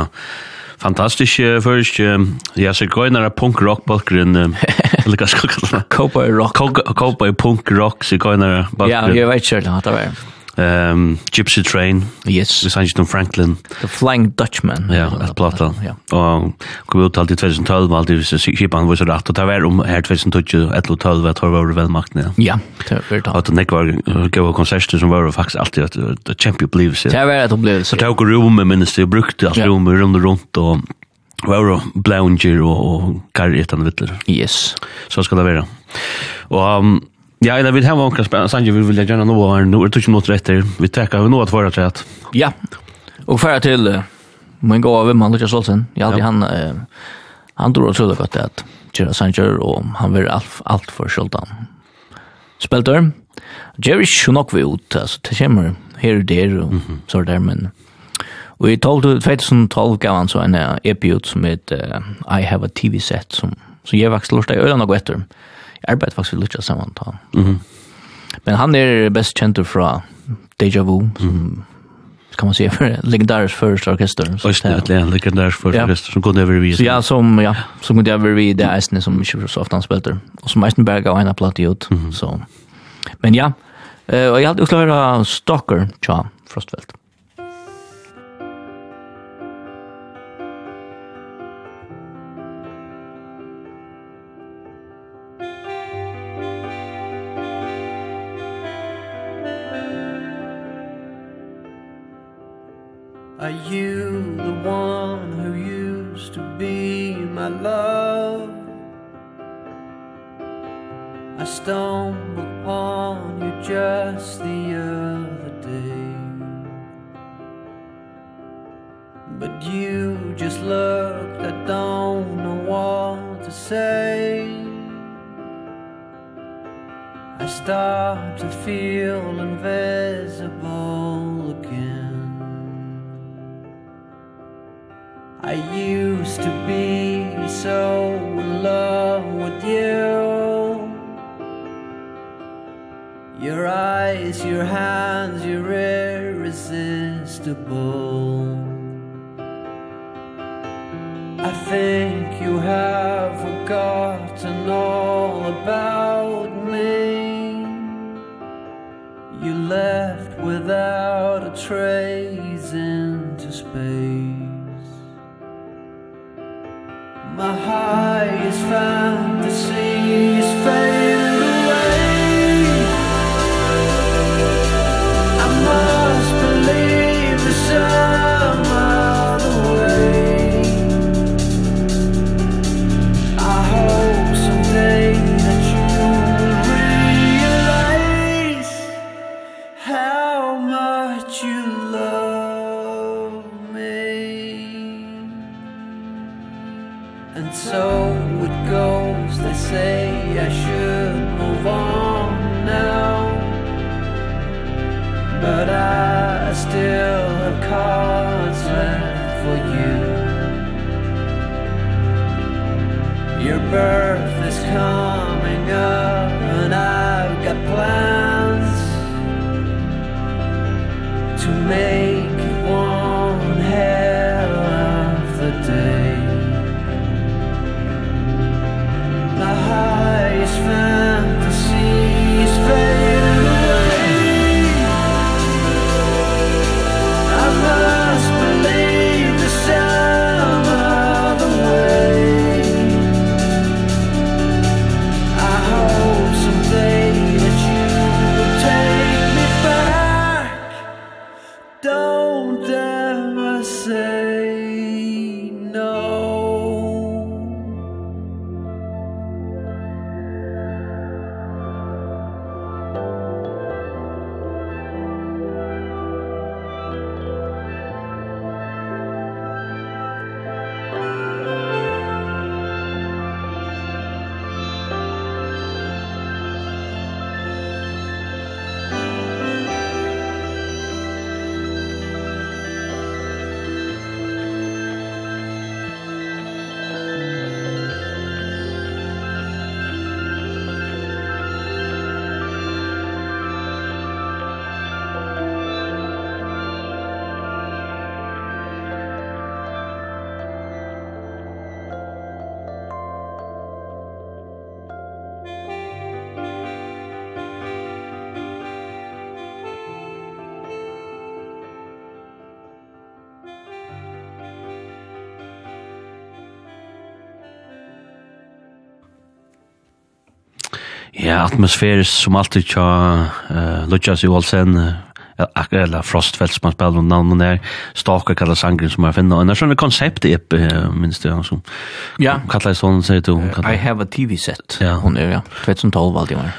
fantastiske først ja så grønner punk rock bakgrunn eller hva skal jeg kalle det? [LAUGHS] Cowboy rock. Cowboy punk rock så grønner bakgrunn ja jeg vet ikke hva det var um, Gypsy Train. Yes. Vi sang ikke Franklin. The Flying Dutchman. Ja, et plata. Ja. Og kom ut alt i 2012, alt i kipan var så rett, og det var om her 2012, 2012, at tror var velmakten, ja. Ja, det var det. Og det nek var gode konserter som var faktisk alltid et kjempe opplevelse. Det var et opplevelse. Så det var rommet minnes det, brukte alt rommet rundt og rundt, og Vauro Blounger og, og Garri etan vittler. Yes. Så skal det være. Og um, Ja, eller vi har onkra spennende sanger vi vil gjerne nå her, nå er det ikke noe etter. Vi trekker vi nå at forrige rett. Ja, og ferdig til uh, min gå venn, man Lukas Olsen. Ja, ja. han, uh, han tror og trodde godt at Kjera Sanger, og han var alt, alt for skjoldan. Spelter, Jerry nok vi ut, altså, det kommer her og der, og mm -hmm. så der, men... Og i 2012 gav han så en uh, EP ut som heter uh, I Have a TV Set, som, som jeg faktisk lort deg øyne noe etter. Mm Jeg arbeider faktisk litt av sammen ta. Mm. Men han er best kjent fra Deja Vu, [LAUGHS] som mm -hmm. kan man säga för legendarisk första orkester. så Just det, ja, legendarisk första orkester som kunde över vid. Så ja, som, ja, som kunde över vid det Eisen som inte så ofta han spelter. Och som Eisenberg gav en platt ut. Så. Men ja, eh och jag hade också höra Stalker, tja, Frostfeldt. love. I stumbled upon you just the other day. But you just looked I don't know what to say. I start to feel invisible again. I used to be so in love with you. Your eyes, your hands, you're irresistible. I think you have forgotten all about me. You left without a trace into space. my highest fantasy is fading atmosfære som alltid tja uh, Lujas Johalsen, eller Frostfeldt som har spelat någon namn där Stalker kallar sangren som jag finner och sånn koncept är uppe minst det, som ja. kallar sån sier du? I have a TV set. Ja. Hon är ja. 2012 alltid var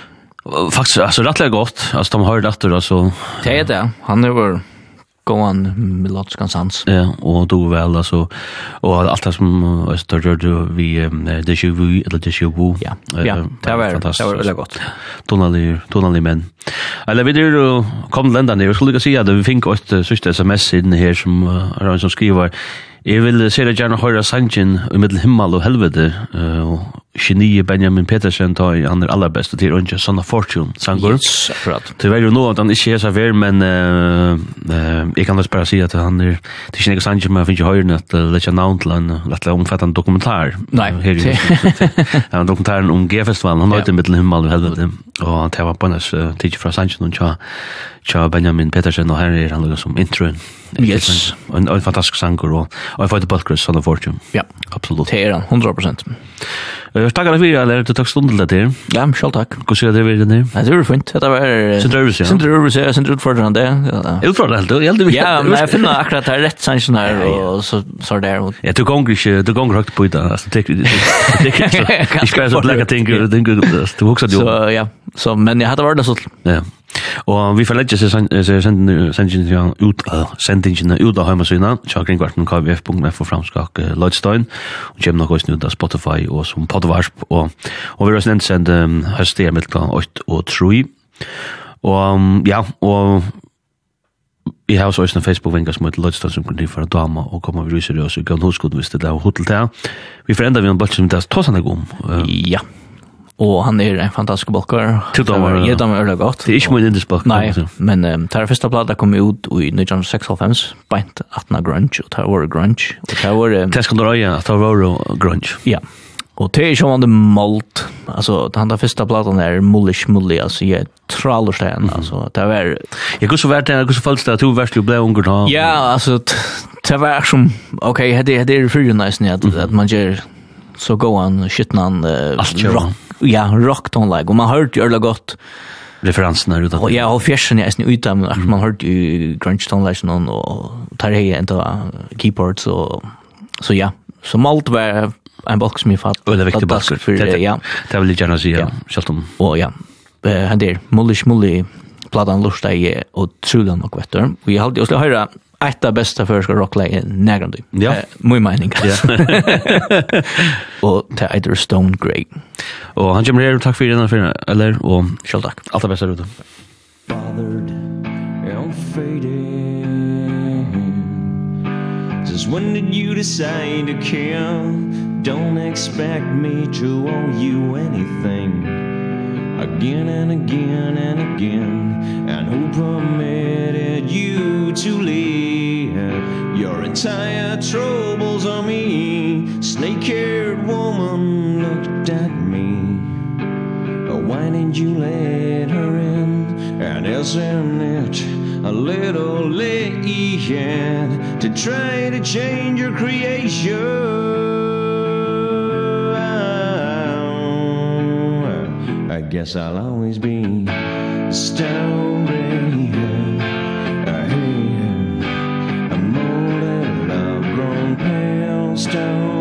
faktiskt altså, rettelig gott alltså de har rätt då altså. det är det. Han är gåan melodiska sans. Ja, og du vel, altså, og alt det som störde vi det ju vi eller det Vu. wo. Ja. Ja, det var det var väldigt gott. Tonali tonali menn. Eller vi det kom lända ner. Jag skulle si at vi fick uh, sista SMS inn her som uh, Aron som skriver Jeg vil se deg gjerne høyre sangen i middel himmel og helvete, og genie Benjamin Petersen tar han er aller best, og til ønsker Sanna Fortune, sanger. Yes, akkurat. Det var jo nå at han ikke er så vær, men uh, uh, jeg kan også bare si at han er, det er ikke noe sangen, men jeg finner ikke høyre at det er ikke navn til han, at det omfattende dokumentar. Nei. Her, ja, [LAUGHS] dokumentaren om G-festivalen, han har ja. middel himmel og helvete, og det var på hennes tidlig fra sangen, og tja Benjamin Petersen, og her er han som intro. Yes. En, en fantastisk sanger, og, og jeg får til bulker, Son of Fortune. Ja, absolutt. Det er han, 100%. Uh, takk for det, eller du takk stunden til. Ja, selv takk. Hvordan er det vi er? Nei, det var fint. Det var... Sindre Øvrus, ja. Sindre Øvrus, ja. Sindre utfordrende. Utfordrende, helt, helt. Ja, men jeg finner akkurat det rett sannsyn her, og så, så er det her. Ja, du gonger ikke, du gonger høyt på i dag. Det er det er ikke så, det er ikke [LAUGHS] så, det så, det ting, ikke så, det så, det så, så, det så, Så, men jag hade varit så. Ja. Og vi får legge seg sendingene ut av sendingen ut av heimasyna, tjakker innkvarten kvf.f og framskak uh, Lloydstein, og kjem nok også ut av Spotify og som podvarsp, og, og vi har også nevnt sendt um, høstet mellom 8 og 3. Og um, ja, og Vi har også en Facebook-vengar som heter Lødstad som kunne for dama og komme vi ryser i oss og gav en hoskod hvis det er hodel til. Vi forendrer vi en bøtt som det er tåsande om. Ja og han er en fantastisk balkar. Du damer, ja. Jeg damer øyla godt. Det er ikke min indisk balkar. Nei, men um, det er første plata kom ut i 1996, beint 18 grunge, og det var grunge. Og det var... Um, det skal du røye, at det var grunge. Ja, og det er ikke om det malt, altså den der første platan er mullish mulli, altså jeg traller seg mm altså det var... Jeg kunne så vært det, jeg kunne så følt det at du verst jo ble unger da. Ja, altså det var som, ok, det er fyrir nice at, at man gjør så går han, skytten han, uh, rock ja, rock tonlag. Og man hørte jo ærlig godt referansen her utenfor. Ja, og fjersen er nesten ute, men mm. man hørte jo grunge tonlag noen, og tar hei enda keyboards, og så ja. Så malt var en balk som jeg fatt. Og det er viktig balk. Ja. Det er vel gjerne å si, ja. Selv om. Og ja, han der, mullig, mullig, Platan lusta i og trulan og kvettur. Og jeg halte, jeg skulle høre ett av bästa förska rockläge nägrande. Ja. Eh, min mening. Ja. och till Eider Stone Grey. Och han kommer här och tack för den här eller och själv tack. Allt det bästa ute. Bothered and fading Since when did you decide to care Don't expect me to owe you anything again and again and again. And who permitted you to live? Your entire troubles on me. Snake-haired woman looked at me. Why didn't you let her in? And isn't it a little late yet to try to change your creation? I guess I'll always be a stonebreaker A A molded, love-grown pale stone.